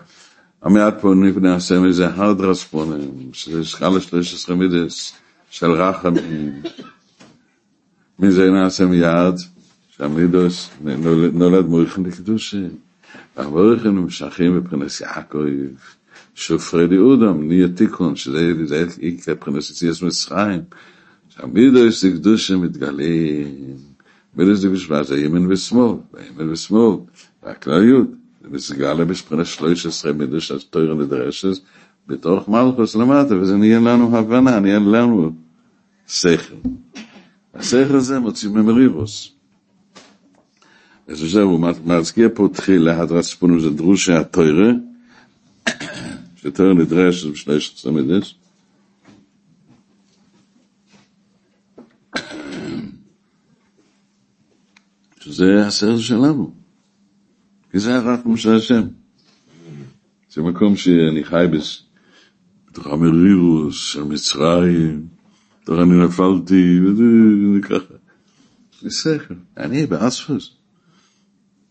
המעט פה נבנה הסמל זה הרד רספונים, שזה שקלה 13 מידס של רחמים. מזה נעשה מיד, שהמידוס נולד מוריכן לקדושי. המוריכן נמשכים מבחינת יעקב. שופרדי אודם, נהיה תיקון, שזה יקרה מבחינת יציאס מצרים, שהמידוס דקדושה מתגלים, מידוס דקדושה, זה ימין ושמאל, ימין ושמאל, והכלליות, זה מסגלה בשפרנה שלוש עשרה מידוס התויר נדרשת, בתוך מלכוס למטה, וזה נהיה לנו הבנה, נהיה לנו שכל. השכל הזה מוציא ממרירוס. אז זהו, הוא מזכיר פה תחילה, הדרת ספונו זה דרושה התוירה, יותר נדרש בשלוש עשרה מידס. שזה הסרט שלנו. כי זה הרחם של השם. זה מקום שאני חי. בתוך המרירוס של מצרים, בתוך אני נפלתי, וככה. שכל. אני באספוס.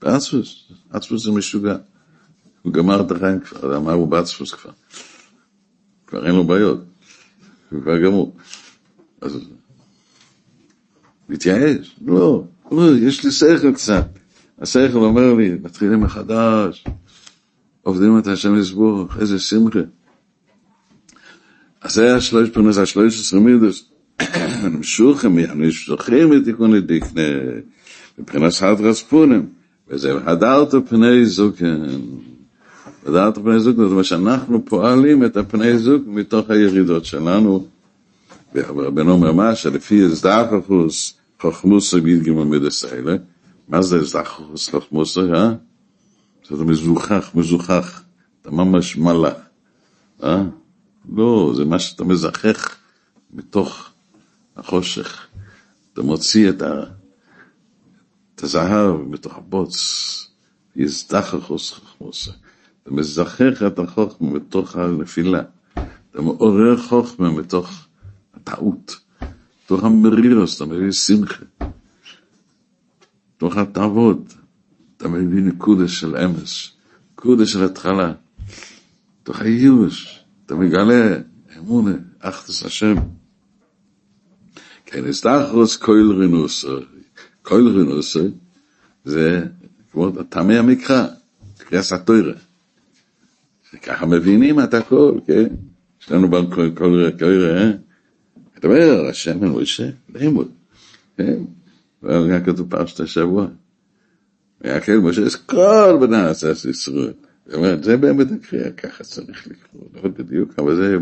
באספוס. אספוס זה משוגע. הוא גמר את החיים כבר, אמר הוא בעצפוס כבר. כבר אין לו בעיות. כבר גמור. אז מתייאש? לא, לא, יש לי שכל קצת. השכל אומר לי, מתחילים מחדש, עובדים את השם לסבור, איזה שמחה. אז זה השלוש פרנס, השלוש עשרה מידוס. נמשוכם, נמשוכם מתיקון לדיקנה, מבחינת סדרס פונם. וזה הדרת פני זוקן. הדרת פני זוקן, זאת אומרת שאנחנו פועלים את הפני זוק מתוך הירידות שלנו. ורבנו אומר מה? שלפי זדחכוס חוכמוסה בידגימו מידס האלה. מה זה זדחכוס חוכמוסה, אה? זה מזוכח, מזוכח. אתה ממש מלאך. אה? לא, זה מה שאתה מזכך מתוך החושך. אתה מוציא את, ה... את הזהב מתוך הבוץ, יזדחכוס חוכמוסה. אתה מזכך את החוכמה מתוך הנפילה. אתה מעורר חוכמה מתוך הטעות. מתוך המרירוס, אתה מביא שמחה. מתוך התאוות, אתה מביא נקודה של אמס, נקודה של התחלה. מתוך הייאוש, אתה מגלה אמונה, אחדס השם. כן, אסתחרוס קויל רינוסו, קויל רינוסו, זה כמו תמי המקרא, קריאס התוירה. ככה מבינים את הכל, כן? יש לנו בכל קוירה, אה? אתה אומר, השם אין מוישה, לימוד, כן? והיה כתוב פרשת השבוע. כן, משה, כל בני עשס ישראל. זאת אומרת, זה באמת הקריאה, ככה צריך לקרוא, לא בדיוק, אבל זה,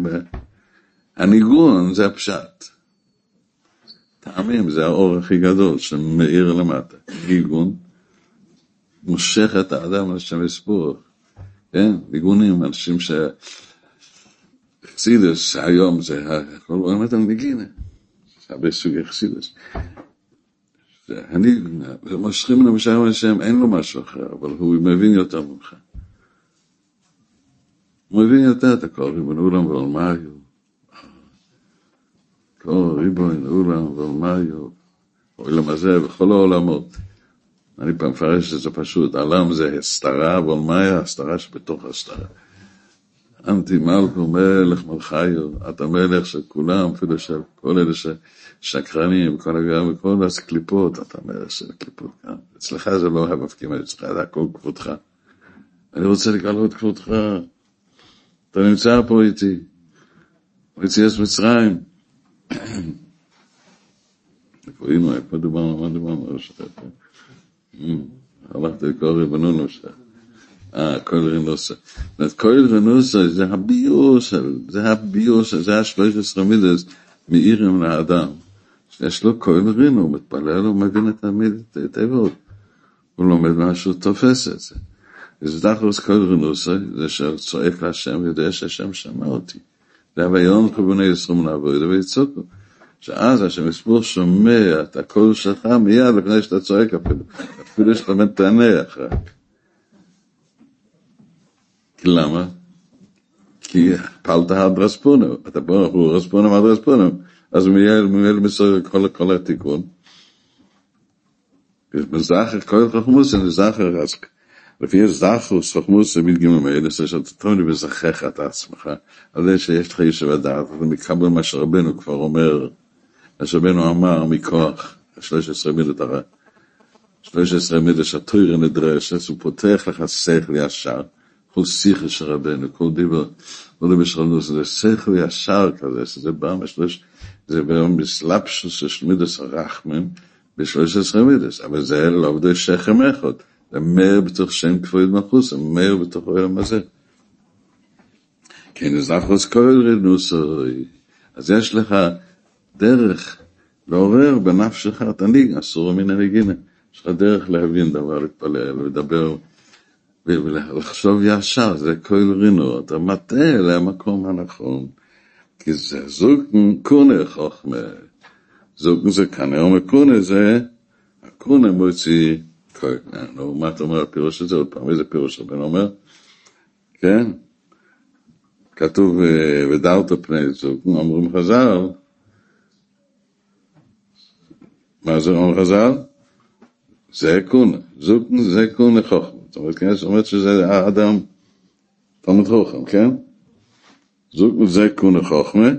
הניגון זה הפשט. טעמים זה האור הכי גדול שמאיר למטה. ניגון מושך את האדם לשם יספור. כן? ניגונים, אנשים ש... חסידס היום זה הכל באמת על ניגינה. הרבה סוגי חסידס. אני, מושכים למשל השם, אין לו משהו אחר, אבל הוא מבין יותר ממך. הוא מבין יותר את הכל, ריבון אולם ועולמיו. כל ריבון אולם ועולמיו. העולם הזה וכל העולמות. אני פעם מפרש את זה פשוט, עולם זה הסתרה, ועולמיה הסתרה שבתוך הסתרה. אנטי מלכו מלך מלכיו, אתה מלך של כולם, אפילו של כל אלה ששקרנים, כל הגרם וכל הקליפות, אתה מלך של הקליפות כאן. אצלך זה לא המפקים, אצלך זה הכל כבודך. אני רוצה לגלות כבודך. אתה נמצא פה איתי, ביציאת מצרים. איפה היינו, איפה דיברנו, מה דיברנו? הלכתי לקרוא ריבונו שם. אה, כל רנוסה. אומרת, כל רנוסה זה הביוס, זה הביוס, זה השלוש עשרה מידס מאירים לאדם. שיש לו כל רינו, הוא מתפלל, הוא מבין את הטבעות. הוא לומד משהו, תופס את זה. אז דחוס כל רנוסה, זה שצועק להשם, יודע שהשם שמע אותי. זה הוויון כבוני יסרום לעבוד ויצוקו. שאז השם יסבור שומע את הקול שלך מיד לפני שאתה צועק אפילו. אפילו שאתה מתענח רק. למה? כי פעלת עד רספונו, אתה בוא, הוא רספונו עד רספונו, אז מיד מסור כל, כל התיקון. מזכר כל חכמוס, זכר, אז לפי זכר חכמוס מתגימים האלה, זה שאתה תמיד מזכח את עצמך, על זה שיש לך ישב הדעת, אתה מקבל מה שרבנו כבר אומר, מה שרבנו אמר מכוח, 13 מידות הרע, 13 מידות שהתוירה נדרשת, הוא פותח לך שכל ישר, כל שיחה של רבנו, כל דיבר, כל דיבר של רבנו, זה שכל ישר כזה, שזה בא משלוש, זה בא מסלפשוס של מידס הרחמן, בשלוש עשרה מידס, אבל זה לא עובדי שכם אחד, זה מאיר בתוך שם כבוד מחוס, זה מאיר בתוך העולם הזה. כן, אז אחוז כל רנוסוי, אז יש לך דרך לעורר בנפשך את הניג, אסור מן הנגינה. יש לך דרך להבין דבר, להתפלל, לדבר. ולחשוב ישר, זה כל רינו, אתה מטעה למקום הנכון, כי זה זוגן קונה חוכמה, זוגן זה היום הקונה זה, הקונה מוציא נו, מה אתה אומר הפירוש הזה? עוד פעם, איזה פירוש הבן אומר? כן? כתוב, ודרת פני זוגן, אומרים חז"ל, מה זה אומר חז"ל? זה קונה, זוגן זה קונה חוכמה. זאת אומרת, כן, זאת אומרת שזה האדם תלמוד חוכם, כן? זוג זה קונה חוכמה,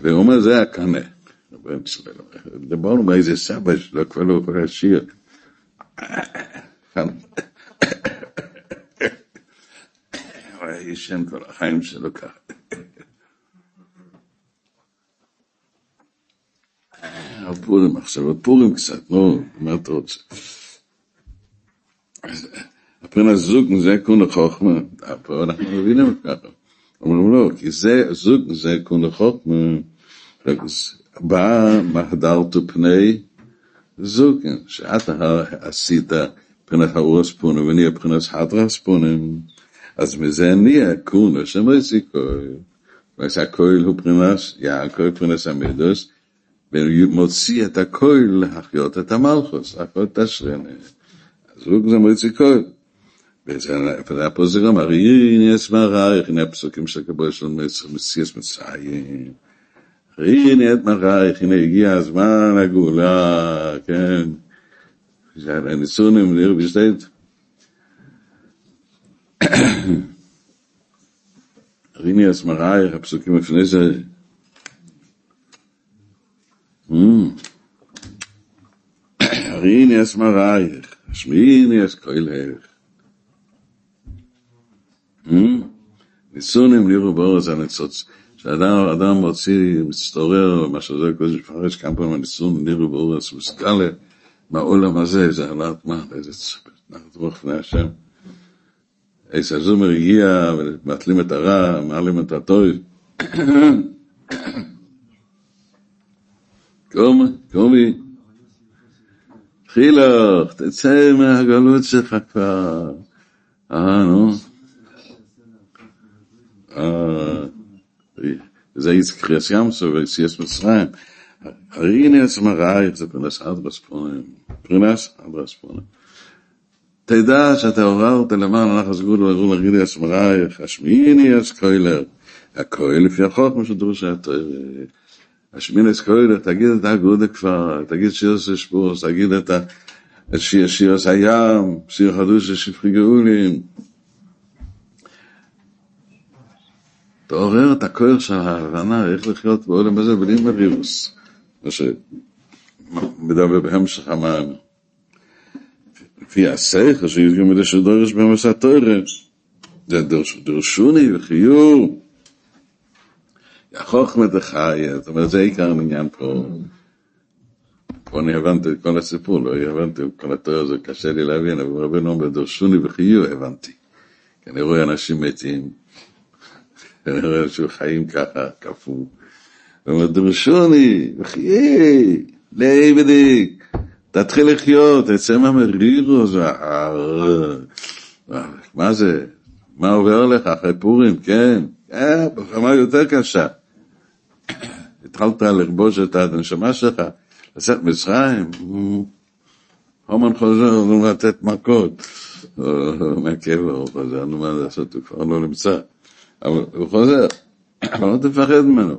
והוא אומר, זה הקנה. דיברנו באיזה סבא שלו, כבר לא קורא שיר. הוא היה ישן כל החיים שלו ככה. הפורים עכשיו, הפורים קצת, נו, מה אתה רוצה? הפרינס זוג זה קון החוכמה, פה אנחנו מבינים את ככה. אומרים לא, כי זה זוג זה קון החוכמה, בא מהדרת פני זוכן שאתה האָ אסיטע פֿינער האוס פון ווען חדרס פֿינער אז מיר זענען ניער קונע שמעסיק וואס אַ קויל הו פרימאס יא אַ קויל פון דעם מדוס ווען יוט מוציע דער קויל אַх יאָט דעם מלכוס אַ קויל דשרן זוכן שמעסיק בזן פֿאַר אַ פּוזיגער מאריי ניס מאַראַך אין אַ פּסוקים שקבוי של מצרים מציעס מצרים. ריין את מחאי, הנה הגיע הזמן הגאולה, כן. זה הרי ניסונים, נראה בשטייט. ריני את מחאי, הפסוקים לפני זה. Hmm. ריני את מחאי, שמיני את כל הלך. Hmm. ניסונים, נראה בורס הנצוץ. כשאדם אדם מוציא, מצטורר, מה שזה קודש מפרש כמה פעמים הניסון לירו באורץ, מסגלה מהעולם הזה, זה עלת מה, איזה נחת רוח לפני השם. איזה הזומר הגיע, ומטלים את הרע, מעלים את הטוב. קומי, קומי. חילוך, תצא מהגלות שלך כבר. אה, נו. זה איז קריאס ימסו וסיאס מצרים. הרינס מרייך זה פרנס אדרס פונים. פרנס אדרס פונים. תדע שאתה עוררת למען הלך הסגוד ולגור לרינס מרייך, השמיעיני אס קוילר. הקויל לפי החוק, מה שדרוש התואר. השמינס קוילר, תגיד את הגודה כבר, תגיד שירס אשפורס, תגיד את שירס הים, שיר חדוש שפחי גאולים. תעורר את הכוח של ההבנה איך לחיות בעולם הזה בלי מרירוס, מה שמדבר בהמשך המענה. לפי השכל שיש גם את שדורש במסע תורש, זה דרשוני וחיור. החוכמה דחיה, זאת אומרת זה עיקר העניין פה. פה אני הבנתי את כל הסיפור, לא הבנתי את כל התואר, זה קשה לי להבין, אבל רבנו אומר דרשוני וחיור הבנתי. כי אני רואה אנשים מתים, אני רואה שהוא חיים ככה, קפוא. אומר, דרשוני, וחיי, לעבדיק, תתחיל לחיות, תצא מהמרירו, זה... מה זה? מה עובר לך אחרי פורים? כן. כן, בחמה יותר קשה. התחלת לכבוש את הנשמה שלך, לצאת מצרים, הומן חוזר, נו לתת מכות. מהקבר הוא חוזר, נו מה לעשות, הוא כבר לא נמצא. אבל הוא חוזר, אבל לא תפחד ממנו.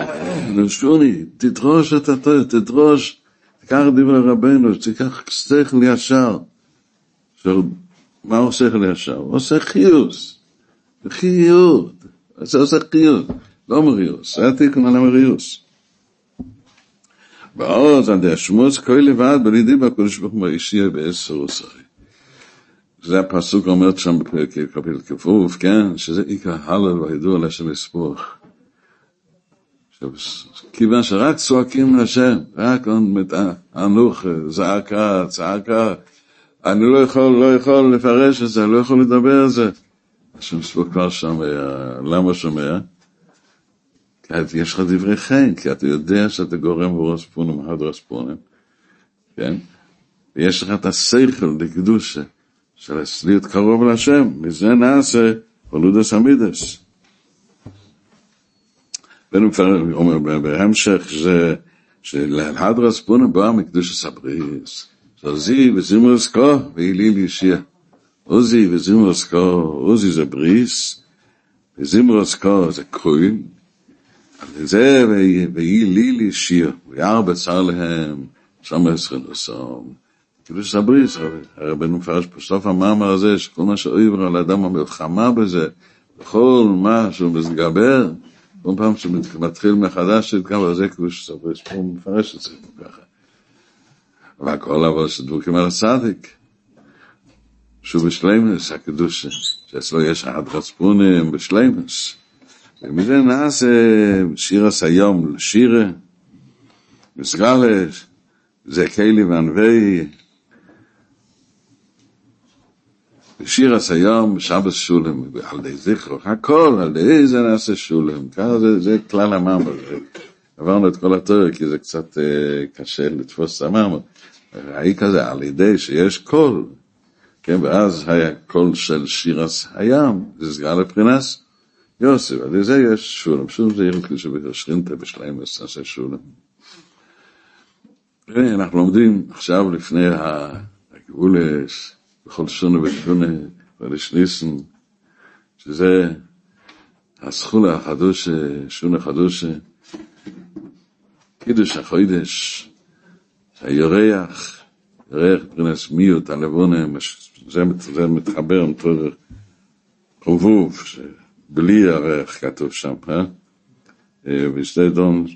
נשוני, תדרוש את התואר, תדרוש, תיקח דברי רבנו, תיקח שכל ישר. מה הוא שכל ישר? הוא עושה חיוס, חיות, זה עושה חיות, לא מריוס, זה התיקון על המריוס. ועוד, עד השמוץ כה לבד, בלידי בקודש ברוך הוא אישי בעשר עושרי. זה הפסוק אומר שם בקפיל כפוף, כן, שזה עיקר הלל והידוע לשם לספוך. כיוון שרק צועקים להשם, רק אנוך, זעקה, צעקה, אני לא יכול, לא יכול לפרש את זה, לא יכול לדבר על זה. השם ספוק כבר שומע, למה שומע? כי יש לך דברי חן, כי אתה יודע שאתה גורם בראש פונים, הדרס פונים, כן? ויש לך את השכל לקדושה. של להיות קרוב להשם, מזה נעשה פולודס המידס. ואנו כבר אומר בהמשך זה שלהדרס פונה בא מקדוש הסבריס, שעוזי וזימרס כה ואיליל ישיע. עוזי וזימרס כה, עוזי זה בריס, וזימרס כה זה כהן, זה ואיליל ישיע, ויער בצר להם, שם עשרה נוסום. כאילו סבריס, הרבנו מפרש פה סוף המאמר הזה, שכל מה שאויבר על אדם המלחמה בזה, בכל מה שהוא מתגבר, כל פעם שמתחיל מחדש להתגבר, זה כאילו שסבריס פה מפרש את זה ככה. והכל אבל שדבוקים על הצדיק, שהוא בשלימוס, הקדושה, שאצלו יש הדרס פונים בשלימוס. ומזה נעשה? שיר הסיום לשירה, מסגלש, זה קיילי וענבי, בשיר הסיום, שבס שולם, על די זכרו, הכל, על די זה נעשה שולם, ככה זה, זה כלל המאמר, עברנו את כל התיאוריה כי זה קצת אה, קשה לתפוס את המאמר, ראי כזה, על ידי שיש קול, כן, ואז היה קול של שירס הים, זה סגר לפרינס יוסף, על זה יש שולם, שולם זה ילד שבשכינתה בשלהם עשה שולם. אנחנו לומדים עכשיו לפני הגבולס, בכל שונה ושונה, ולשניסן, שזה הסכולה החדושה, שונה חדושה, קידוש החוידש, הירח, ירח פרינס מיות, הלבונה, זה, זה מתחבר עם תורך חובוב, בלי ירח כתוב שם, אה? ושתי דון,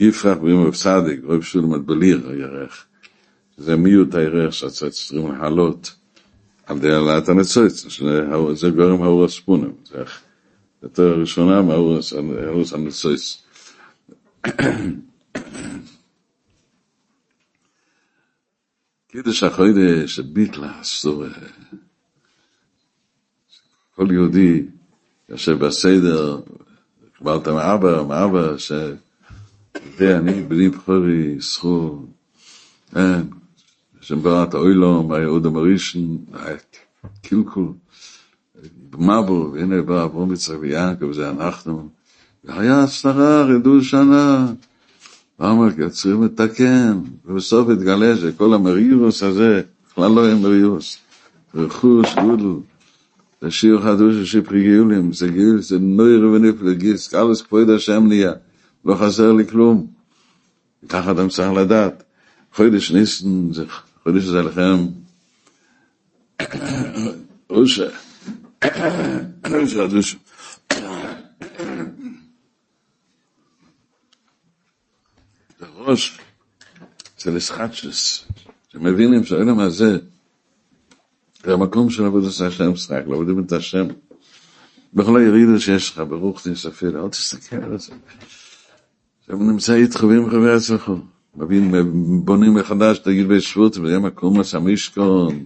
יפרח ביום צדיק, רוב שולמד בלי ירח. זה מיות הירח שהצד צריכים להעלות על ידי העלאת הנצוץ, זה גורם האור הספונים, זה יותר ראשונה מהאור הנצוץ. קידוש החוידש, ביטלה, אסור, כל יהודי יושב בסדר, קיבלת מאבא, מאבא, ש... אני בני בכורי, זכור, אין, שם בראת אוילום, היהוד המרישן, קילקול, במבו, והנה בא אברום יצחק ויעקב, זה אנחנו, והיה הצלחה, רדו שנה, ואמר, צריכים לתקן, ובסוף התגלה שכל המרירוס הזה, בכלל לא היה מרירוס, רכוש, גודל, זה שיר חדוש פרי גיולים, זה גיול, זה נויר ונפלא, גיל, סקלוס כבוד השם נהיה, לא חסר לי כלום. ככה אדם צריך לדעת. חודש ניסן, זה חודש הזה לכם, ראש, ראש חדוש. זה ראש, זה לסחטשס, שמבינים שהעולם הזה, זה המקום של עבודת השם שחק, לעבודים את השם. בכל הירידה שיש לך, ברוך תספר, אל תסתכל על זה. שם נמצא איתך ועם חבר עצמך. מבין, בונים מחדש, תגיד בשבות, ויהיה מקום לס המשכון.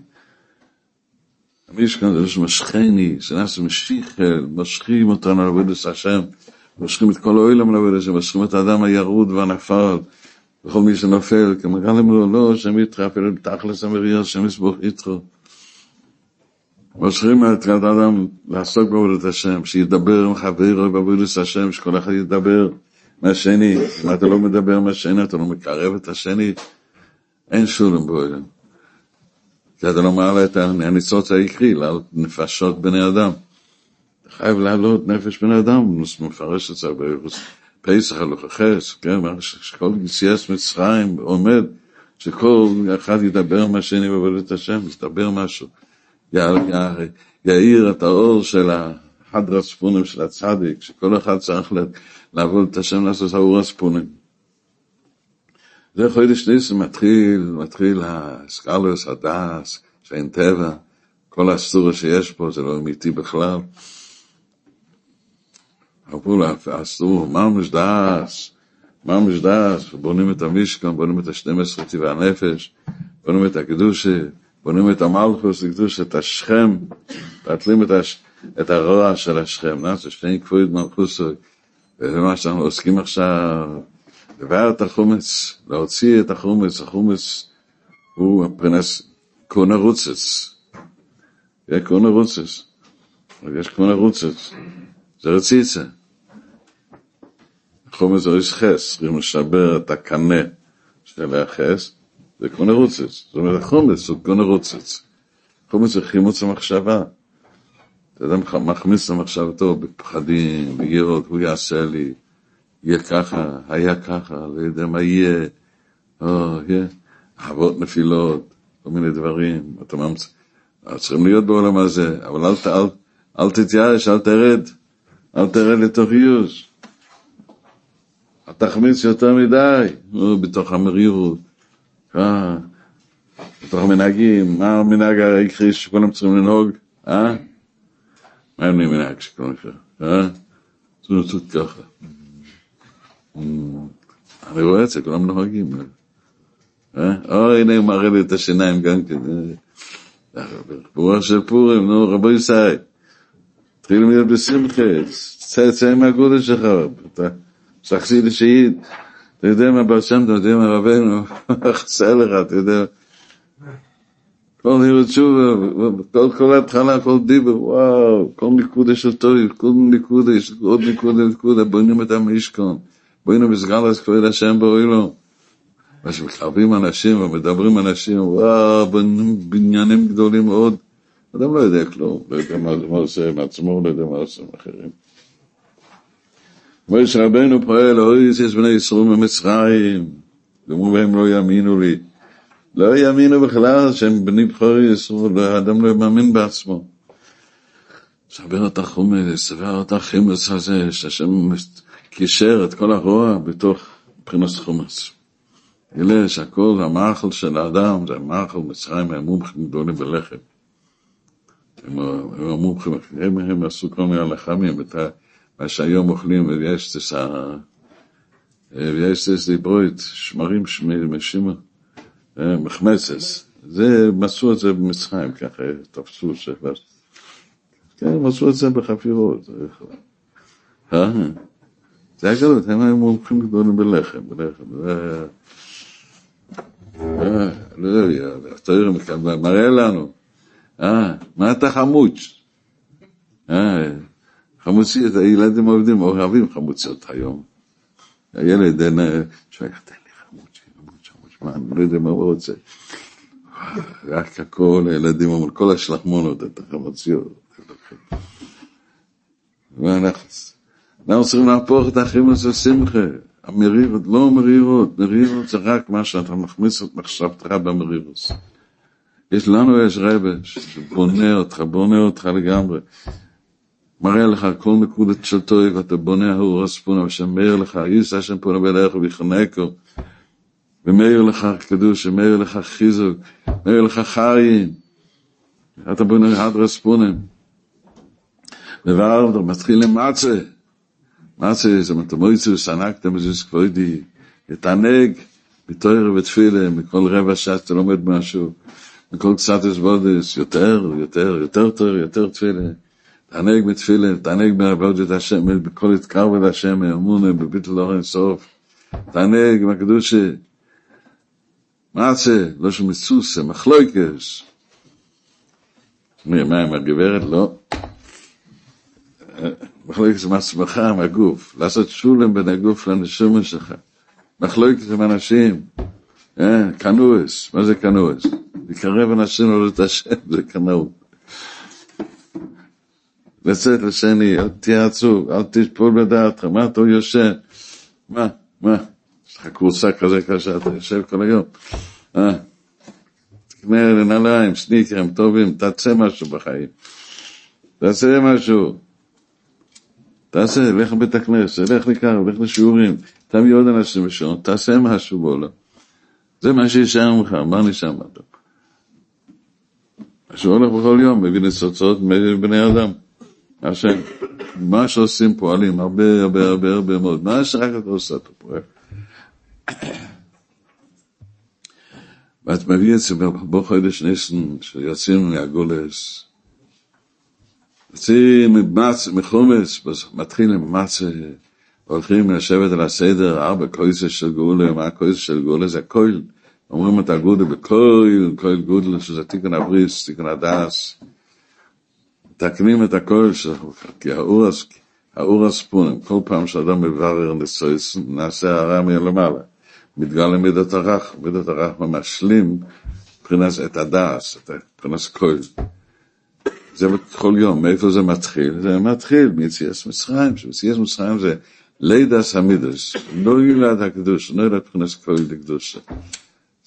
המשכון זה משכני, זה נעשה משיחל, משכים אותנו לעבודת השם. מושכים את כל העולם לעבוד השם, מושכים את האדם הירוד והנפל, וכל מי שנופל, כמו גם לו, לא, השם איתך, אפילו תכלס המריה, השם יסבוך איתך. מושכים את האדם לעסוק בעבודת השם, שידבר עם חברו בעבודת השם, שכל אחד ידבר מהשני. אם אתה לא מדבר מהשני, אתה לא מקרב את השני, אין שולם בעולם. כי אתה לא מעלה את הניצוץ העיקרי, לעלות נפשות בני אדם. אתה חייב לעלות נפש בני אדם, מפרש את זה פסח הלוך החס, כן, שכל יציאת מצרים עומד, שכל אחד ידבר מהשני בעבודת השם, ידבר משהו. יאיר את האור של החד רצפונים של הצדיק, שכל אחד צריך לעבוד את השם לעשות האור רצפונים. זה חודש ניסים מתחיל, מתחיל הסקלוס, הדס, שאין טבע, כל הסטורה שיש פה זה לא אמיתי בכלל. אמרו לה, הסטור, ממש דס, ממש דס, בונים את המשכן, בונים את השנים עשרה טבעי הנפש, בונים את הקדושה, בונים את המלכוס לקדוש את השכם, מתלים את, הש... את הרוע של השכם, נעשה שני כבוד מלכוסו, וזה מה שאנחנו עוסקים עכשיו, לבאר את החומץ, להוציא את החומץ, החומץ הוא הפרנס קונה רוצץ, זה קונה רוצץ, יש קונה רוצץ, זה רציצה. החומץ זה חס, צריכים לשבר את הקנה של החס, זה קונה רוצץ. זאת אומרת, החומץ הוא קונה רוצץ. חומץ זה חימוץ המחשבה. מחמיץ את המחשבתו בפחדים, בירות, הוא יעשה לי, יהיה ככה, היה ככה, לא יודע מה יהיה, או, יהיה, אהבות נפילות, כל מיני דברים, אתה ממצא, צריכים להיות בעולם הזה, אבל אל, אל, אל תתייאש, אל תרד, אל תרד לתוך ייאוש. אל תחמיץ יותר מדי, בתוך המרירות. אה, בתוך המנהגים, מה המנהג העיקרי שכולם צריכים לנהוג? אה? מה הם מנהג שכולם צריכים? אה? צריכים לעשות ככה. אני רואה את זה, כולם נוהגים. אה? או, הנה הוא מראה לי את השיניים גם כן. ברוח של פורים, נו, רבו ישראל. תתחיל להיות בשמחה, צא מהגודל שלך, אתה שחסיד השהיד. אתה יודע מה בר שם, אתה יודע מה רבנו, חסר לך, אתה יודע. כל נראות שוב, כל, כל התחלה, כל דיבר, וואו, כל נקודה של טוב, כל נקודה, יש עוד נקודה, נקודה, בונים את המשכון, בונים בסגל אז כבוד השם ברואי לו. מה שמקרבים אנשים ומדברים אנשים, וואו, בניינים גדולים מאוד. אדם לא יודע כלום, לא יודע מה עושה עם עצמו, לא יודע מה עושה עם אחרים. מויש רבנו פועל, אוי יש בני ישראל ממצרים, ואמרו בהם לא יאמינו לי. לא יאמינו בכלל שהם בני בכורי ישראל, האדם לא מאמין בעצמו. סבר את החומץ, סבר את החימוס הזה, שהשם קישר את כל הרוע בתוך מבחינת חומץ. גילה שהכל, המאכל של האדם, זה המאכל מצרים, הם מומחים גדולים בלחם. הם המומחים, הם, הם עשו כל מיני לחמים, מה שהיום אוכלים, ויש את ה... ויש את דיברוית, שמרים שמשימה, מחמצס. זה, מצאו את זה במצרים, ככה תפסו שכבר. כן, מצאו את זה בחפירות. אה? זה גדול, הם היו מומחים גדולים בלחם, בלחם. לא יודע, התואר מראה לנו, אה, מה אתה חמוץ? אה, חמוציות, הילדים עובדים, אוהבים חמוציות היום. הילד, שואל, אני לא יודע מה הוא רוצה. רק הכל, הילדים אומרים, כל השלחמונות, את החמוציות. אנחנו צריכים להפוך את החימוס לשמחה. המרירות, לא מרירות, מרירות זה רק מה שאתה מכניס את מחשבתך במרירות. יש לנו, יש רבה, שבונה אותך, בונה אותך לגמרי. מראה לך כל נקודת של טוב, ואתה בונה האור הספונה, ושמאיר לך, יישא השם פונה בלך ויחנקו, ומאיר לך קדוש, ומאיר לך חיזוק, מאיר לך חיים, אתה בונה עד רספונים. וורד, מתחיל עם מצה, זה מתמויצו, סנקתם בזה סקווידי, יתענג, בתויר ותפילה, מכל רבע שעה שאתה לומד משהו, מכל קצת אסבודס, יותר, יותר, יותר תויר, יותר תפילה. תענג בתפילה, תענג בעבודת השם, בכל התקרב אל השם, אמונה, בביטל אורן סוף. תענג עם. מה זה? לא שמצוסה, מחלויקס. מה עם הגברת? לא. מחלוקת עם עצמך, עם הגוף. לעשות שולם בין הגוף לנשומה שלך. מחלוקת עם אנשים. קנואס, מה זה קנואס? לקרב אנשים לעלות השם, זה קנאות. לצאת לשני, אל תהיה עצוב, אל תשפול בדעתך, מה אתה יושן? מה, מה? יש לך קורסה כזה קשה, אתה יושב כל היום. אה? תקנה לנעליים, סניקרים טובים, תעשה משהו בחיים. תעשה משהו. תעשה, לך לבית הכנסת, לך לקרב, לך לשיעורים, תביא עוד אנשים בשעון, תעשה משהו בעולם. זה מה שישאר ממך, מה נשאר מה טוב? שהוא הולך בכל יום, מביא ניצוצות מבני אדם. השם, מה שעושים פועלים, הרבה הרבה הרבה הרבה מאוד, מה שרק אתה עושה אתה פועל. ואת מביא את זה בו חודש ניסן, שיוצאים מהגולס, יוצאים מחומץ, מתחיל עם מצה, הולכים לשבת על הסדר, ארבע קויסה של גאולה, מה הקויסה של גאולה? זה קויל, אומרים את הגודל בקויל, קויל גודל, שזה תיקון הבריס, תיקון הדס. מתקנים את הכל שלך, האורס, האורס פונים, כל פעם שאדם מברר ניסויס, נעשה הרע מלמעלה. מתגלה מידת הרח, מידת הרח משלים מבחינת את הדס, מבחינת כל. זה בכל יום, מאיפה זה מתחיל? זה מתחיל מיציאס מצרים, שמיציאס מצרים זה לידס המידס, לא ילד הקדוש, לא ילד מבחינת כל לקדוש.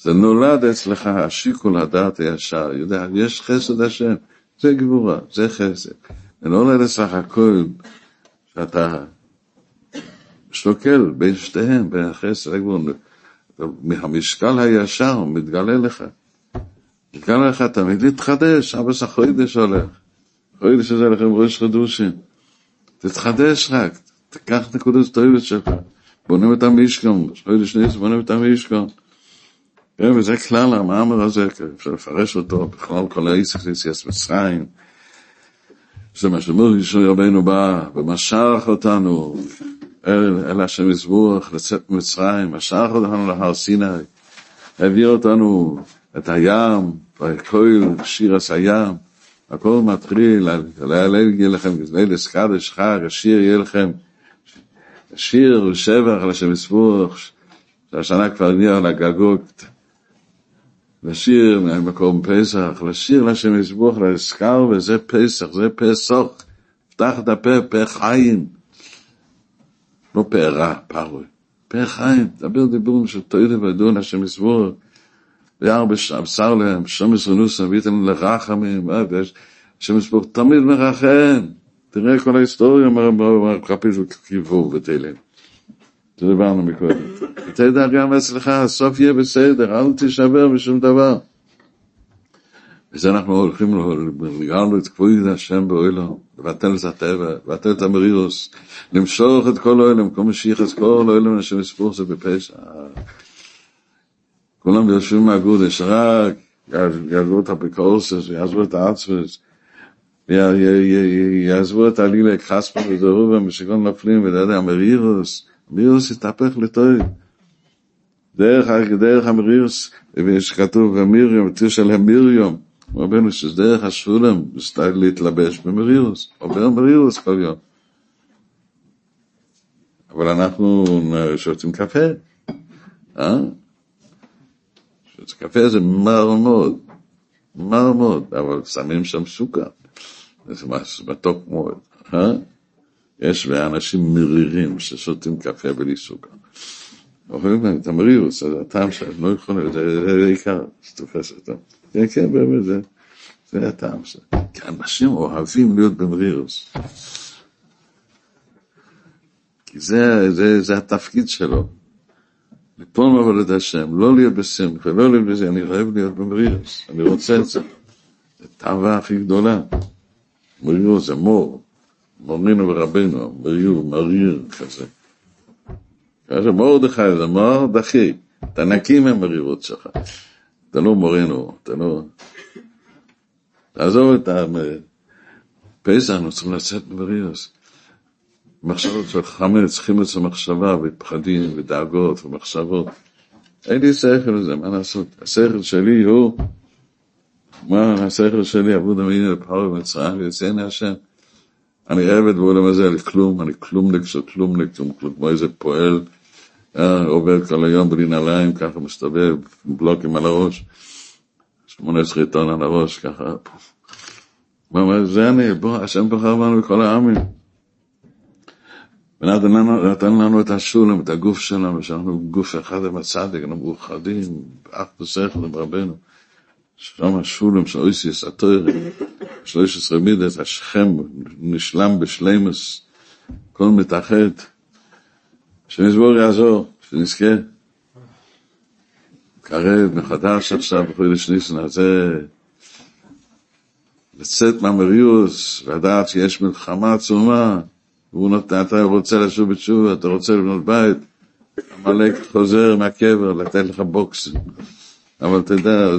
זה נולד אצלך השיקול הדעת הישר, יודע, יש חסד השם. זה גבורה, זה חסד. ולא לסך הכל שאתה שוקל בין שתיהם, בין החסד לגבורה. מהמשקל הישר מתגלה לך. מתגלה לך תמיד להתחדש, אבא שלך חוידש הולך. חוידש הזה לכם ראש חדושים. תתחדש רק, תקח נקודות טובת שלך. בונים את המשכן, חודש ניס בונים את המשכן. כן, וזה כלל המאמר הזה, אפשר לפרש אותו, בכלל כל העסק יציאת מצרים. זה מה שאומר ישוי רבינו בא, ומשך אותנו אל, השם יזבוח, לצאת ממצרים, משך אותנו להר סיני, הביא אותנו את הים, וכל שיר עש הים, הכל מתחיל, להלל יהיה לכם, ליל קדש חג, השיר יהיה לכם, שיר ושבח על השם יזבוח, שהשנה כבר נהיה לגגות, לשיר ממקום פסח, לשיר לשם יזבוח, להזכר, וזה פסח, זה פסח. פתח את הפה, פה חיים. לא פה רע, פרוי. פה חיים, דבר דיבורים של תוירה ודון, השם יזבוח. ויער בשר להם, שם ישרנוסם, וייתן לרחמים, השם יזבוח תמיד מרחם. תראה כל ההיסטוריה, מה חפיש וכיבוב ותהילים. דיברנו מקודם. תדע גם אצלך, הסוף יהיה בסדר, אל תישבר בשום דבר. וזה אנחנו הולכים לגרנו את כבוד השם באוילו, לבטל את הטבע, לבטל את המרירוס, למשוך את כל האוילם, כל משיח את כל האוילם אשר מספור זה בפשע. כולם יושבים מהגודש, רק יעזבו את הפיקורסס, יעזבו את האצפס, יעזבו את הלילה, חספה ודרובה, משכון נפלים, יודע, המרירוס, מרירוס התהפך לטוב. דרך, דרך המרירוס, שכתוב במרים, תיר של המרים, רבנו שזה דרך השולם, להתלבש במרירוס, עובר מרירוס כל יום. אבל אנחנו שותים קפה, אה? שותים קפה זה מר מאוד, מר מאוד, אבל שמים שם סוכר, זה מתוק מאוד, אה? יש אנשים מרירים ששותים קפה בלי סוכר. אוכלים להם את המרירוס, זה הטעם שלהם, לא יכולים, זה עיקר שתופס אותם. כן, כן, באמת, זה, זה הטעם שלהם. כי אנשים אוהבים להיות במרירוס. כי זה, זה, זה התפקיד שלו. ליפול מעבודת השם, לא להיות בשמחה, לא להיות בזה, אני אוהב להיות במרירוס, אני רוצה את זה. זה תאווה הכי גדולה. מרירוס זה מור. מורינו ורבנו, מריר, מריר כזה. כזה מרדכי זה מרדכי, אתה נקי מהמרירות שלך. אתה לא מורנו, אתה לא... תעזוב את הפסח, אנחנו צריכים לצאת מרירוס. מחשבות של חמץ, חימץ ומחשבה, ופחדים, ודאגות, ומחשבות. אין לי שכל לזה, מה לעשות? השכל שלי הוא, מה השכל שלי, עבוד המינים לפרעה ומצרים, ויצאני השם. אני עבד בעולם הזה, אני כלום, כלומניק של כלומניק, כמו איזה פועל, אה, עובד כל היום בלי נעליים, ככה מסתובב, בלוקים על הראש, שמונה עשרה טון על הראש, ככה. הוא אומר, זה אני, בוא, השם בחר בנו בכל העמים. ונתן לנו את השולם, את הגוף שלנו, שאנחנו גוף אחד עם הצדיק, אנחנו מאוחדים, אח ושכל עם רבנו. שם השולם של אויסיס, התוירה, שלוש עשרה מידס, השכם נשלם בשלימוס, הכל מתאחד. שמזבור יעזור, שנזכה. קרב מחדש עכשיו בחודש ניסן הזה, לצאת מהמריוס, לדעת שיש מלחמה עצומה, והוא נותן, אתה רוצה לשוב בתשובה, אתה רוצה לבנות בית, עמלק חוזר מהקבר לתת לך בוקס, אבל תדע,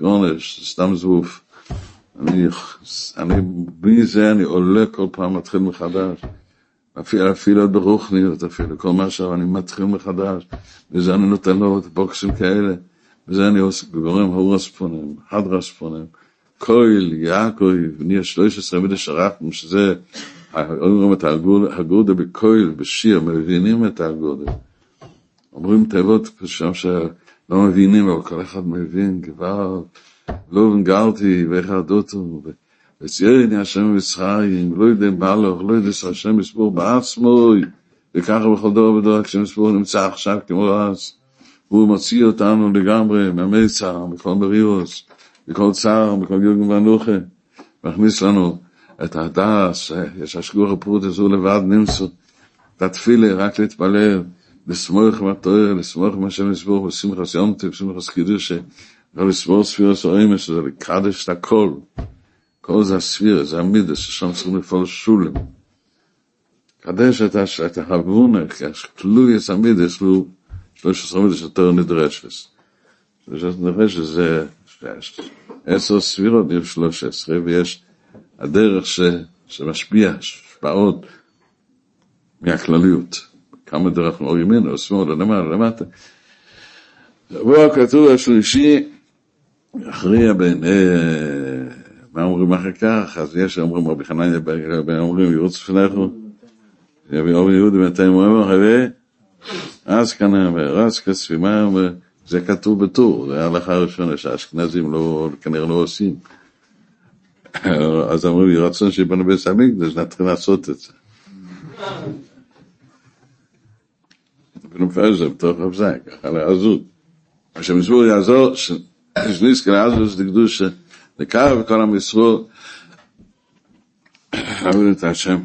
גורנש, סתם זבוף. אני, אני, בלי זה אני עולה כל פעם, מתחיל מחדש. אפילו, אפילו ברוחניות, אפילו כל מה שאני מתחיל מחדש, וזה אני נותן לו בוקסים כאלה, וזה אני גורם הורספונים, הדרספונים, כהל, יעקב, נהיה 13 מידי רחם, שזה, אומרים את הגודה בכהל, בשיר, מבינים את הגודה. אומרים תיבות שם שלא מבינים, אבל כל אחד מבין, כבר לא גרתי ואיך הדותו, וצייני השם מצרים, לא יודע בלוך, לא יודע שהשם יסבור בעצמוי, וככה בכל דור ודור, כשם יסבור נמצא עכשיו כמו אז, והוא מוציא אותנו לגמרי מהמיצר, מכל מרירוס, מכל צער, מכל יוגן ואנוכה, מכניס לנו את הדס, יש השגור הפרוטס, הוא לבד נמצא, את התפילה, רק להתפלל, לסמוך מהתואר, לסמוך מהשם יסבור, בשמחס יומטי, בשמחס קידושה, ולסבור ספירוס האמס, שזה לקדש את הכל. כל זה הספירה, זה המידה, ששם צריכים לפעול שולם. חדש את, הש... את ההבונה, תלוי יסמידס, לו 13 מידס יותר נדרשס. נדרשס זה עשר סבירות, יש 13, ויש הדרך ש... שמשפיע, השפעות מהכלליות. כמה דרך מאור ימינו, שמאלה, למעלה, למטה. ובו הכתוב השלישי, יכריע בין, מה אומרים אחר כך, אז יש אומרים רבי חנניה, אומרים ירוץ לפניכו, רבי בינתיים הוא אומר, אז כאן רץ כספימה, זה כתוב בטור, זה ההלכה הראשונה שהאשכנזים לא, כנראה לא עושים. אז אמרו לי, רצון שיבנו בית המקדש, נתחיל לעשות את זה. ונופל זה בתוך הבזה, ככה לעזות. שהמזמור יעזור, שנזכה לעזות לקדוש, לקרב כל עם ישראל, עבוד את השם.